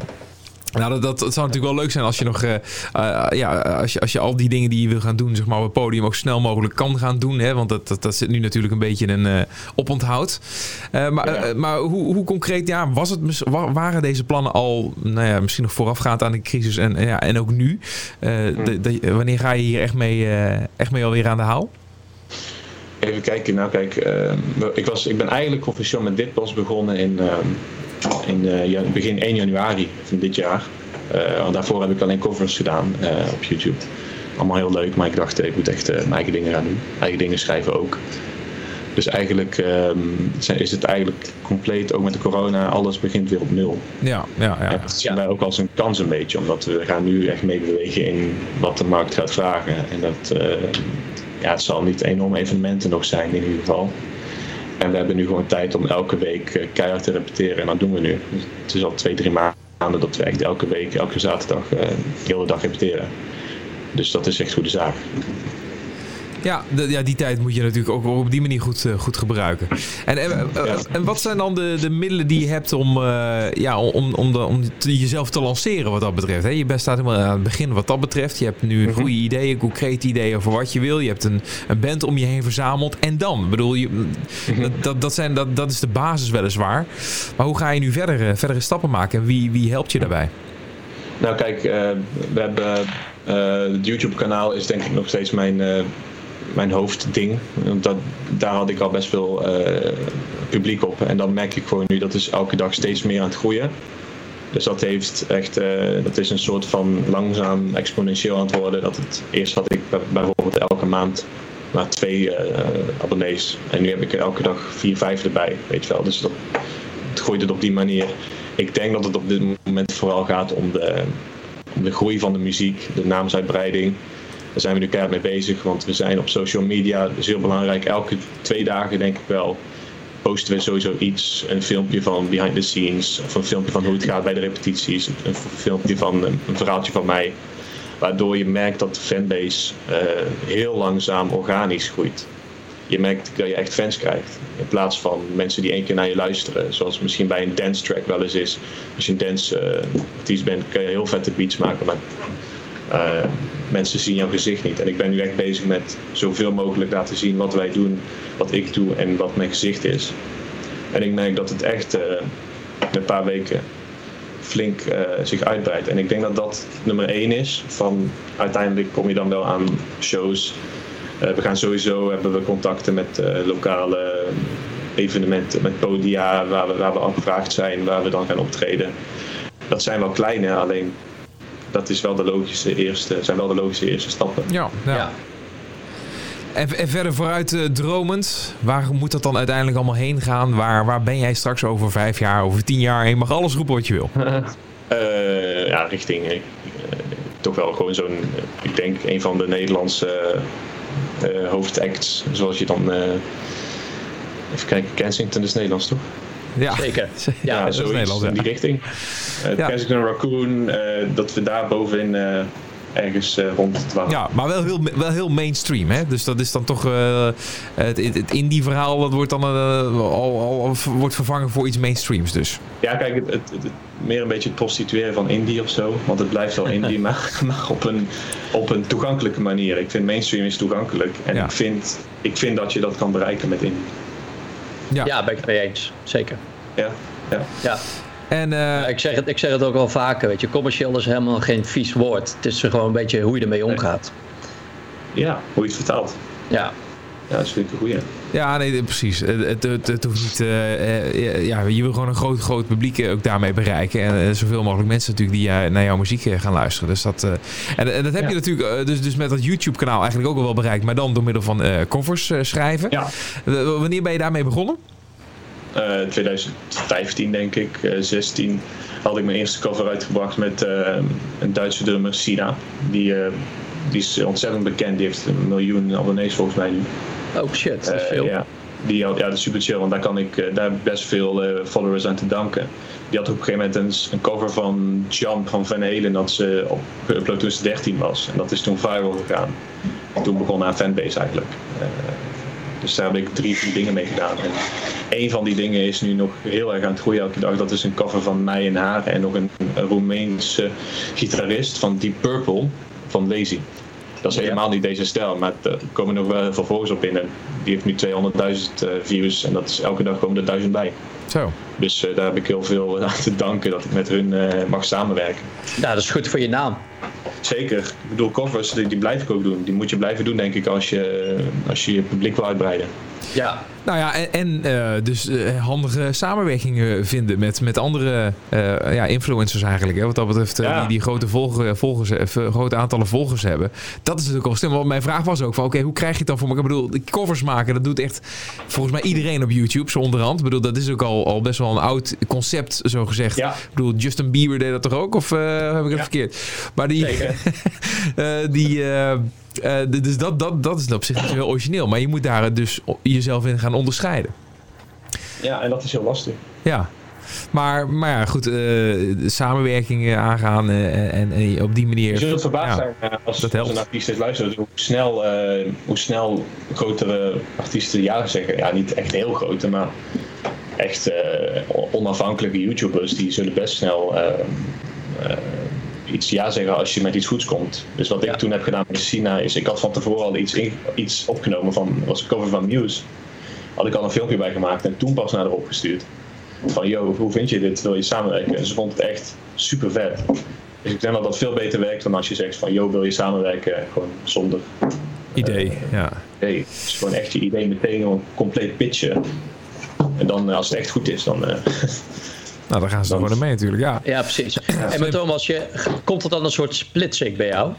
[SPEAKER 1] Nou, dat, dat, zou natuurlijk wel leuk zijn als je nog, eh, eh, ja, als je, als je al die dingen die je wil gaan doen, zeg maar, op het podium ook snel mogelijk kan gaan doen. Hè? Want dat, dat, dat zit nu natuurlijk een beetje een eh oponthoud. Maar
[SPEAKER 8] Ja.
[SPEAKER 1] maar hoe, hoe concreet, ja, was het, waren deze plannen al, nou ja, misschien nog voorafgaand aan de crisis en, ja, en ook nu? Eh, de- de- wanneer ga je hier echt mee, echt mee alweer aan de haal?
[SPEAKER 8] Even kijken, nou kijk, ik, was, ik ben eigenlijk officieel met dit pas begonnen in, eh, in eh, ja- begin 1 januari van dit jaar. Eh, want daarvoor heb ik alleen covers gedaan eh, op YouTube. Allemaal heel leuk, maar ik dacht, ik moet echt eh, mijn eigen dingen gaan doen. Eigen dingen schrijven ook. Dus eigenlijk ehm, zijn- is het eigenlijk compleet, ook met de corona, alles begint weer op nul.
[SPEAKER 1] Ja, ja, ja.
[SPEAKER 8] En dat zien wij ook als een kans een beetje, omdat we gaan nu echt meebewegen in wat de markt gaat vragen. En dat, eh, ja, het zal niet enorme evenementen nog zijn in ieder geval. En we hebben nu gewoon tijd om elke week eh, keihard te repeteren en dat doen we nu. Dus het is al twee, drie maanden dat we echt elke week, elke zaterdag, eh, de hele dag repeteren. Dus dat is echt goede zaak.
[SPEAKER 1] Ja, de- ja, die tijd moet je natuurlijk ook op die manier goed, eh, goed gebruiken. En, en, eh,
[SPEAKER 8] Ja.
[SPEAKER 1] en wat zijn dan de, de middelen die je hebt om, eh, ja, om, om, de, om te- jezelf te lanceren wat dat betreft? Hè? Je bent staat helemaal aan het begin wat dat betreft. Je hebt nu goede ideeën, concrete ideeën voor wat je wil. Je hebt een, een band om je heen verzameld. En dan? Ik bedoel, je, dat, dat, dat, zijn, dat, dat is de basis weliswaar. Maar hoe ga je nu verder, eh, verdere stappen maken? En wie, wie helpt je daarbij?
[SPEAKER 8] Nou kijk, eh, we hebben eh, het YouTube kanaal is denk ik nog steeds mijn, eh, mijn hoofdding. Dat, daar had ik al best veel eh, publiek op. En dan merk ik gewoon nu dat is elke dag steeds meer aan het groeien. Dus dat heeft echt, eh, dat is een soort van langzaam exponentieel aan het worden. Dat het, eerst had ik bij- bijvoorbeeld elke maand maar twee eh, abonnees. En nu heb ik er elke dag vier, vijf erbij, weet je wel. Dus dat, het groeit het op die manier. Ik denk dat het op dit moment vooral gaat om de, om de groei van de muziek, de naamsuitbreiding. Daar zijn we nu keihard mee bezig, want we zijn op social media, dat is heel belangrijk. Elke twee dagen denk ik wel posten we sowieso iets. Een filmpje van behind the scenes, of een filmpje van hoe het gaat bij de repetities. Een filmpje van een, verhaaltje van mij. Waardoor je merkt dat de fanbase eh, heel langzaam organisch groeit. Je merkt dat je echt fans krijgt. In plaats van mensen die één keer naar je luisteren. Zoals misschien bij een dance track wel eens is. Als je een dance artiest bent, kun je heel vette beats maken. Maar eh, mensen zien jouw gezicht niet. En ik ben nu echt bezig met zoveel mogelijk laten zien wat wij doen, wat ik doe en wat mijn gezicht is. En ik merk dat het echt in een paar weken flink eh, zich uitbreidt. En ik denk dat dat nummer één is. Van uiteindelijk kom je dan wel aan shows. Eh, we gaan sowieso hebben we contacten met lokale evenementen, met podia waar we, waar we zijn, waar we dan gaan optreden. Dat zijn wel kleine, alleen dat is wel de logische eerste, zijn wel de logische eerste stappen.
[SPEAKER 1] Ja, ja.
[SPEAKER 2] Ja.
[SPEAKER 1] En, en verder vooruit eh, dromend, waar moet dat dan uiteindelijk allemaal heen gaan? Waar, waar ben jij straks over vijf jaar, over tien jaar? Je mag alles roepen wat je wil. <laughs>
[SPEAKER 8] Eh, ja, richting eh, toch wel gewoon zo'n, ik denk een van de Nederlandse hoofdacts, zoals je dan, eh, even kijken, Kensington is Nederlands toch?
[SPEAKER 1] Ja, <laughs> <laughs>
[SPEAKER 2] Zeker.
[SPEAKER 1] Ja,
[SPEAKER 2] Ja,
[SPEAKER 1] dat is
[SPEAKER 8] zoiets
[SPEAKER 1] Nederland,
[SPEAKER 8] in
[SPEAKER 1] ja.
[SPEAKER 8] die richting. Eh
[SPEAKER 1] Ja.
[SPEAKER 8] Kensington Raccoon, eh, dat we daar bovenin eh, ergens eh, rond het twaalf.
[SPEAKER 1] Ja, maar wel heel, wel heel mainstream, hè? Dus dat is dan toch... eh, het, het indie verhaal, dat wordt dan eh, al, al, al wordt vervangen voor iets mainstreams dus.
[SPEAKER 8] Ja, kijk, het, het, het- meer een beetje het prostitueren van indie of zo. Want het blijft wel <laughs> indie, maar, maar op, een, op een toegankelijke manier. Ik vind mainstream is toegankelijk. En
[SPEAKER 1] Ja.
[SPEAKER 8] ik, vind, ik vind dat je dat kan bereiken met indie.
[SPEAKER 1] Ja.
[SPEAKER 2] Ja, ben ik het mee eens. Zeker.
[SPEAKER 8] Ja, ja.
[SPEAKER 2] Ja.
[SPEAKER 1] En eh,
[SPEAKER 2] Ja, ik, zeg het, ik zeg het ook wel vaker, weet je. Commercieel is helemaal geen vies woord. Het is gewoon een beetje hoe je ermee omgaat.
[SPEAKER 8] ja, hoe je het vertaalt.
[SPEAKER 2] Ja.
[SPEAKER 8] Ja, dat vind ik een goeie.
[SPEAKER 1] Ja, nee, precies. Het, het, het, het hoeft niet... eh, eh, ja, je wil gewoon een groot, groot publiek eh, ook daarmee bereiken. En eh, zoveel mogelijk mensen natuurlijk die eh, naar jouw muziek eh, gaan luisteren. Dus dat, eh, en, en dat heb
[SPEAKER 8] Ja.
[SPEAKER 1] je natuurlijk eh, dus, dus met dat YouTube-kanaal eigenlijk ook al wel bereikt. Maar dan door middel van eh, covers eh, schrijven.
[SPEAKER 8] Ja.
[SPEAKER 1] Eh, wanneer ben je daarmee begonnen?
[SPEAKER 8] Eh, 2015 denk ik, eh 16, had ik mijn eerste cover uitgebracht met eh, een Duitse drummer, Sina. Die, eh, die is ontzettend bekend, die heeft een miljoen abonnees volgens mij nu.
[SPEAKER 2] Oh shit, dat is
[SPEAKER 8] Eh,
[SPEAKER 2] veel.
[SPEAKER 8] ja. Die, ja, dat is super chill, want daar, kan ik, eh, daar heb ik best veel eh, followers aan te danken. Die had op een gegeven moment een, een cover van Jump van Van Halen dat ze op geüpload toen ze 13 was. En dat is toen viral gegaan. En toen begon haar fanbase eigenlijk. Dus daar heb ik drie, vier dingen mee gedaan. En één van die dingen is nu nog heel erg aan het groeien elke dag. Dat is een cover van mij en haar en nog een, een Roemeense gitarist van Deep Purple van Lazy. Dat is helemaal niet deze stijl, maar er komen nog wel veel volgers op binnen. Die heeft nu 200.000 eh, views en dat is elke dag komen er duizend bij.
[SPEAKER 1] Zo.
[SPEAKER 8] Dus eh, daar heb ik heel veel aan te danken dat ik met hun eh, mag samenwerken.
[SPEAKER 2] Ja, dat is goed voor je naam.
[SPEAKER 8] Zeker. Ik bedoel, covers die, die blijf ik ook doen. Die moet je blijven doen, denk ik, als je als je, je publiek wil uitbreiden.
[SPEAKER 2] Ja.
[SPEAKER 1] Nou ja, en, en eh, dus eh, handige samenwerkingen vinden met, met andere eh, ja, influencers eigenlijk. Hè, wat dat betreft,
[SPEAKER 8] Ja.
[SPEAKER 1] die, die grote, volger, volgers, grote aantallen volgers hebben. Dat is natuurlijk al slim. Want mijn vraag was ook van, oké, hoe krijg je het dan voor elkaar? Ik bedoel, die covers maken, dat doet echt volgens mij iedereen op YouTube, zo onderhand. Ik bedoel, dat is ook al, al best wel een oud concept, zo gezegd.
[SPEAKER 8] Ja.
[SPEAKER 1] Ik bedoel, Justin Bieber deed dat toch ook? Of heb ik het verkeerd? Maar die... <laughs> Die, eh, dus dat, dat, dat is op zich heel origineel. Maar je moet daar dus jezelf in gaan onderscheiden.
[SPEAKER 8] Ja, en dat is heel lastig.
[SPEAKER 1] Ja. Maar, maar ja, goed. eh, de samenwerking eh, aangaan eh, en, en op die manier...
[SPEAKER 8] Je zult verbaasd
[SPEAKER 1] ja.
[SPEAKER 8] zijn als,
[SPEAKER 1] dat
[SPEAKER 8] als een artiest eens luistert hoe snel, hoe snel grotere artiesten ja zeggen. Ja, niet echt heel grote, maar echt onafhankelijke YouTubers die zullen best snel iets ja zeggen als je met iets goeds komt. Dus wat ik
[SPEAKER 2] Ja.
[SPEAKER 8] toen heb gedaan met Sina is, ik had van tevoren al iets, in- iets opgenomen van, was een cover van Muse. Had ik al een filmpje bij gemaakt en toen pas naar haar opgestuurd. Van, yo, hoe vind je dit? Wil je samenwerken? En ze vond het echt super vet. Dus ik denk dat dat veel beter werkt dan als je zegt van, yo, wil je samenwerken? Gewoon zonder
[SPEAKER 1] Idee, ja.
[SPEAKER 8] idee. Het is gewoon echt je idee meteen gewoon compleet pitchen. En dan, eh, als het echt goed is, dan... eh, <laughs>
[SPEAKER 1] Nou, dan gaan ze er gewoon mee natuurlijk, ja.
[SPEAKER 2] Ja, precies. en met Thomas, je, komt er dan een soort splitsing bij jou?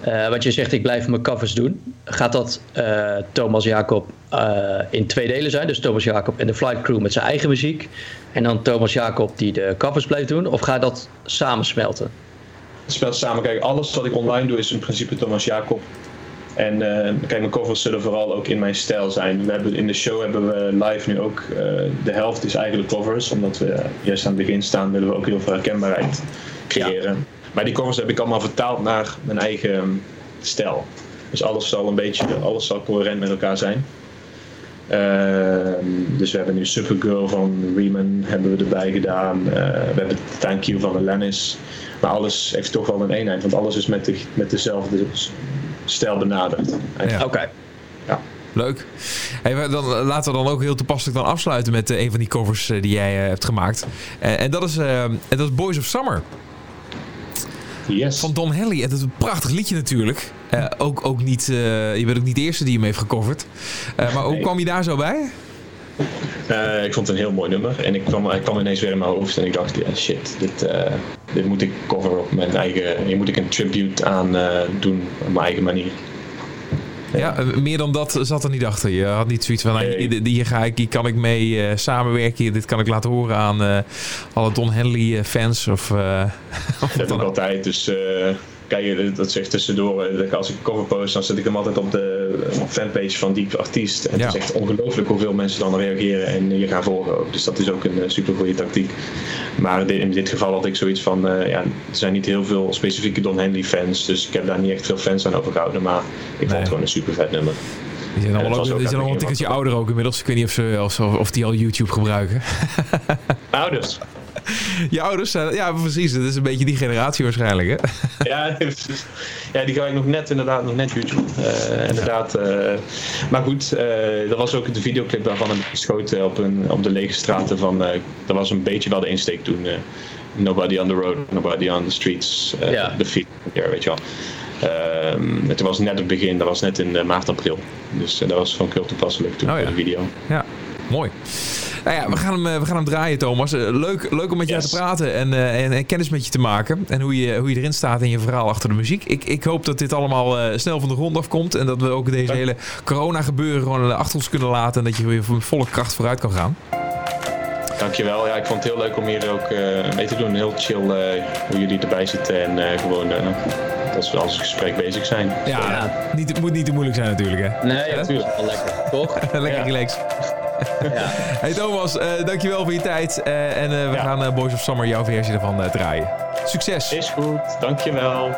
[SPEAKER 2] Eh want je zegt, ik blijf mijn covers doen. Gaat dat eh, Thomas Jacob eh, in twee delen zijn? Dus Thomas Jacob en de Flight Crew met zijn eigen muziek. En dan Thomas Jacob die de covers blijft doen? Of gaat dat samensmelten?
[SPEAKER 8] Het speelt samen. Kijk, alles wat ik online doe is in principe Thomas Jacob. En eh, kijk, mijn covers zullen vooral ook in mijn stijl zijn. We hebben, in de show hebben we live nu ook, eh, de helft is eigenlijk covers. Omdat we eh, juist aan het begin staan, willen we ook heel veel herkenbaarheid creëren. Maar die covers heb ik allemaal vertaald naar mijn eigen ehm, stijl. Dus alles zal een beetje, alles zal coherent met elkaar zijn. Ehm, dus we hebben nu Supergirl van Riemann hebben we erbij gedaan. We hebben Thank You van Alanis. Maar alles heeft toch wel een eenheid, want alles is met, de, met dezelfde stijl benaderd.
[SPEAKER 1] Ja.
[SPEAKER 2] Oké.
[SPEAKER 1] Leuk. Hey, maar dan, eh, laten we dan ook heel toepasselijk dan afsluiten met eh, een van die covers eh, die jij hebt gemaakt. Eh, en, dat is, en dat is Boys of Summer
[SPEAKER 8] Yes.
[SPEAKER 1] van Don Henley. En dat is een prachtig liedje natuurlijk. Eh, ook, ook niet, eh, je bent ook niet de eerste die hem heeft gecoverd. Eh, maar hoe
[SPEAKER 8] Nee.
[SPEAKER 1] kwam je daar zo bij?
[SPEAKER 8] Eh, ik vond het een heel mooi nummer en ik kwam, hij kwam ineens weer in mijn hoofd en ik dacht, ja shit, dit, eh, dit moet ik coveren op mijn eigen, hier moet ik een tribute aan eh, doen op mijn eigen manier.
[SPEAKER 1] Ja, eh, meer dan dat zat er niet achter. Je had niet zoiets van, nou, hier, hier ga ik, hier kan ik mee eh, samenwerken. Dit kan ik laten horen aan alle Don Henley fans. Of, eh, <laughs> of
[SPEAKER 8] Dat
[SPEAKER 1] ook.
[SPEAKER 8] altijd, dus kijk, dat zegt tussendoor, als ik cover post, dan zet ik hem altijd op de op fanpage van die artiest. En
[SPEAKER 1] Ja.
[SPEAKER 8] het is echt ongelooflijk hoeveel mensen dan reageren en je gaan volgen ook. Dus dat is ook een super goede tactiek. Maar in dit geval had ik zoiets van, eh, ja, er zijn niet heel veel specifieke Don Henley fans, dus ik heb daar niet echt veel fans aan overgehouden. Maar ik vond het gewoon een super vet nummer.
[SPEAKER 1] Die zijn allemaal, ook, die zijn
[SPEAKER 8] het
[SPEAKER 1] een tikkeltje ouder ook inmiddels. Ik weet niet of, ze, of, ze- of die al YouTube gebruiken.
[SPEAKER 8] Ouders. <laughs>
[SPEAKER 1] Je ouders zijn... Ja, precies. Dat is een beetje die generatie waarschijnlijk, hè? <laughs>
[SPEAKER 8] Ja, precies. ja, die ga ik nog net, inderdaad, nog net YouTube. Eh, inderdaad. eh, maar goed, eh er was ook de videoclip daarvan geschoten op, een, op de lege straten van. eh dat was een beetje wel de insteek toen. eh, nobody on the road, nobody on the streets.
[SPEAKER 2] Ja.
[SPEAKER 8] The feet, ja, weet je wel. Ehm, het was net het begin, dat was net in maart, april. Dus eh, dat was gewoon heel toepasselijk toen
[SPEAKER 1] Oh, ja.
[SPEAKER 8] de video.
[SPEAKER 1] Ja, mooi. Nou ja, we gaan hem, eh, we gaan hem draaien, Thomas. Eh, Leuk, leuk om met jou
[SPEAKER 8] Yes.
[SPEAKER 1] te praten en, eh, en, en kennis met je te maken. En hoe je, hoe je erin staat in je verhaal achter de muziek. Ik, ik hoop dat dit allemaal eh, snel van de grond afkomt. En dat we ook deze hele corona-gebeuren gewoon achter ons kunnen laten. En dat je weer met volle kracht vooruit kan gaan.
[SPEAKER 8] Dankjewel. Ja, ik vond het heel leuk om hier ook eh, mee te doen. Heel chill eh, hoe jullie erbij zitten en eh, gewoon dat we als gesprek bezig zijn.
[SPEAKER 1] Ja,
[SPEAKER 2] Ja.
[SPEAKER 1] Niet, het moet niet te moeilijk zijn natuurlijk, hè?
[SPEAKER 2] Nee, is wel lekker, toch? <laughs>
[SPEAKER 1] Lekker
[SPEAKER 8] Ja. <laughs>
[SPEAKER 1] Hey Thomas, eh, dankjewel voor je tijd. Eh, en eh, we
[SPEAKER 4] Ja.
[SPEAKER 1] gaan Boys of Summer, jouw versie ervan, draaien. Succes!
[SPEAKER 4] Is goed, dankjewel.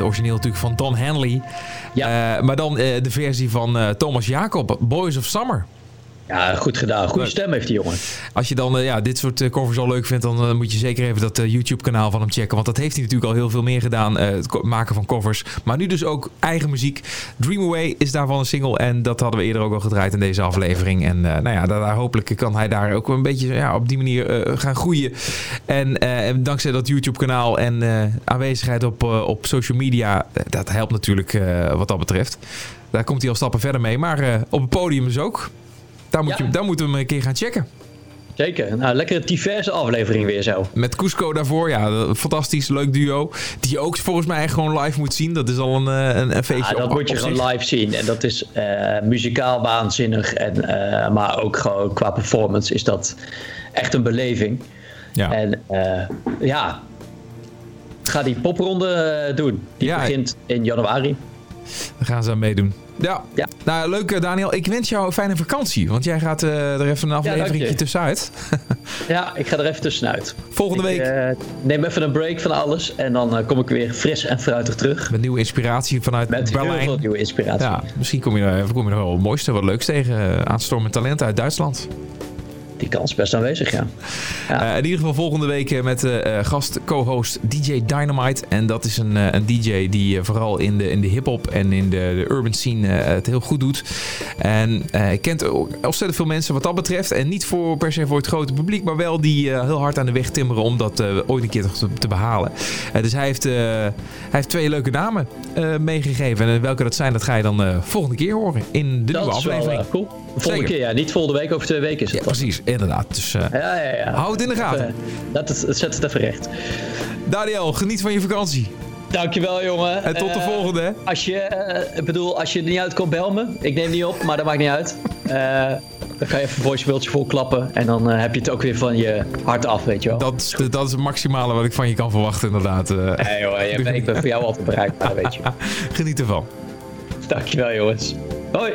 [SPEAKER 1] Het origineel natuurlijk van Don Henley. Eh, maar dan eh, de versie van eh, Thomas Jacob, Boys of Summer.
[SPEAKER 2] Ja, goed gedaan. Goede stem heeft die jongen.
[SPEAKER 1] Als je dan eh, ja, dit soort eh, covers al leuk vindt, dan eh, moet je zeker even dat YouTube-kanaal van hem checken. Want dat heeft hij natuurlijk al heel veel meer gedaan, het maken van covers. Maar nu dus ook eigen muziek. Dream Away is daarvan een single en dat hadden we eerder ook al gedraaid in deze aflevering. En nou ja, daar, hopelijk kan hij daar ook een beetje ja, op die manier gaan groeien. En, dankzij dat YouTube-kanaal en aanwezigheid op, op social media, dat helpt natuurlijk wat dat betreft. Daar komt hij al stappen verder mee. Maar op het podium dus ook. Daar, moet
[SPEAKER 2] Ja.
[SPEAKER 1] je, daar moeten we hem een keer gaan checken.
[SPEAKER 2] Zeker. Nou, lekkere diverse aflevering weer zo.
[SPEAKER 1] Met Cusco daarvoor, ja, een fantastisch, leuk duo. Die je ook volgens mij gewoon live moet zien. Dat is al een, eh, een, een feestje
[SPEAKER 2] Ja, dat
[SPEAKER 1] op-
[SPEAKER 2] moet je gewoon
[SPEAKER 1] zich.
[SPEAKER 2] live zien. En dat is eh, muzikaal waanzinnig. En, eh, maar ook gewoon qua performance is dat echt een beleving.
[SPEAKER 1] Ja.
[SPEAKER 2] En ja, ga die popronde doen. Die
[SPEAKER 1] Ja.
[SPEAKER 2] begint in januari.
[SPEAKER 1] Daar gaan ze aan meedoen. Ja.
[SPEAKER 2] Ja.
[SPEAKER 1] Nou, leuk eh, Daniel. Ik wens jou een fijne vakantie. Want jij gaat eh, er even een aflevering
[SPEAKER 2] je.
[SPEAKER 1] tussenuit.
[SPEAKER 2] Ja, ik ga er even tussenuit.
[SPEAKER 1] Volgende
[SPEAKER 2] Ik,
[SPEAKER 1] week
[SPEAKER 2] eh, neem even een break van alles. En dan kom ik weer fris en fruitig terug.
[SPEAKER 1] met nieuwe inspiratie vanuit
[SPEAKER 2] Met heel
[SPEAKER 1] Berlijn.
[SPEAKER 2] veel nieuwe inspiratie.
[SPEAKER 1] Ja, misschien kom je, er- kom je er wel wat mooiste, wat leuks tegen. Aanstormend talent uit Duitsland.
[SPEAKER 2] Die kans best aanwezig, ja.
[SPEAKER 1] Eh, in ieder geval volgende week eh, met eh, gast co-host DJ Dynamite. En dat is een, een DJ die vooral in de, in de hip-hop en in de, de urban scene het heel goed doet. En kent ontzettend veel mensen wat dat betreft. En niet voor, per se voor het grote publiek, maar wel die heel hard aan de weg timmeren om dat ooit een keer te, te behalen. Eh, dus hij heeft, hij heeft twee leuke namen meegegeven. En welke dat zijn, dat ga je dan volgende keer horen in de
[SPEAKER 2] Dat
[SPEAKER 1] nieuwe
[SPEAKER 2] wel
[SPEAKER 1] aflevering.
[SPEAKER 2] cool. Volgende
[SPEAKER 1] Zeker.
[SPEAKER 2] keer, ja. Niet volgende week, over twee weken is het
[SPEAKER 1] Ja, precies, inderdaad. Dus eh,
[SPEAKER 2] Ja, ja, ja.
[SPEAKER 1] hou het in de gaten.
[SPEAKER 2] Even, dat het, zet het even recht.
[SPEAKER 1] Daniel, geniet van je vakantie.
[SPEAKER 2] Dankjewel, jongen.
[SPEAKER 1] En tot de
[SPEAKER 2] Eh,
[SPEAKER 1] volgende. hè.
[SPEAKER 2] Als je, eh, ik bedoel, als je er niet uitkomt, bel me. Ik neem niet op, maar dat maakt niet uit. Eh, dan kan je even een voicemailtje vol klappen. En dan eh, heb je het ook weer van je hart af, weet je wel.
[SPEAKER 1] Dat is, dat is het maximale wat ik van je kan verwachten, inderdaad. Eh,
[SPEAKER 2] Nee, joh, ik ben voor jou altijd bereikbaar, weet je. <laughs>
[SPEAKER 1] Geniet ervan.
[SPEAKER 2] Dankjewel, jongens. Hoi.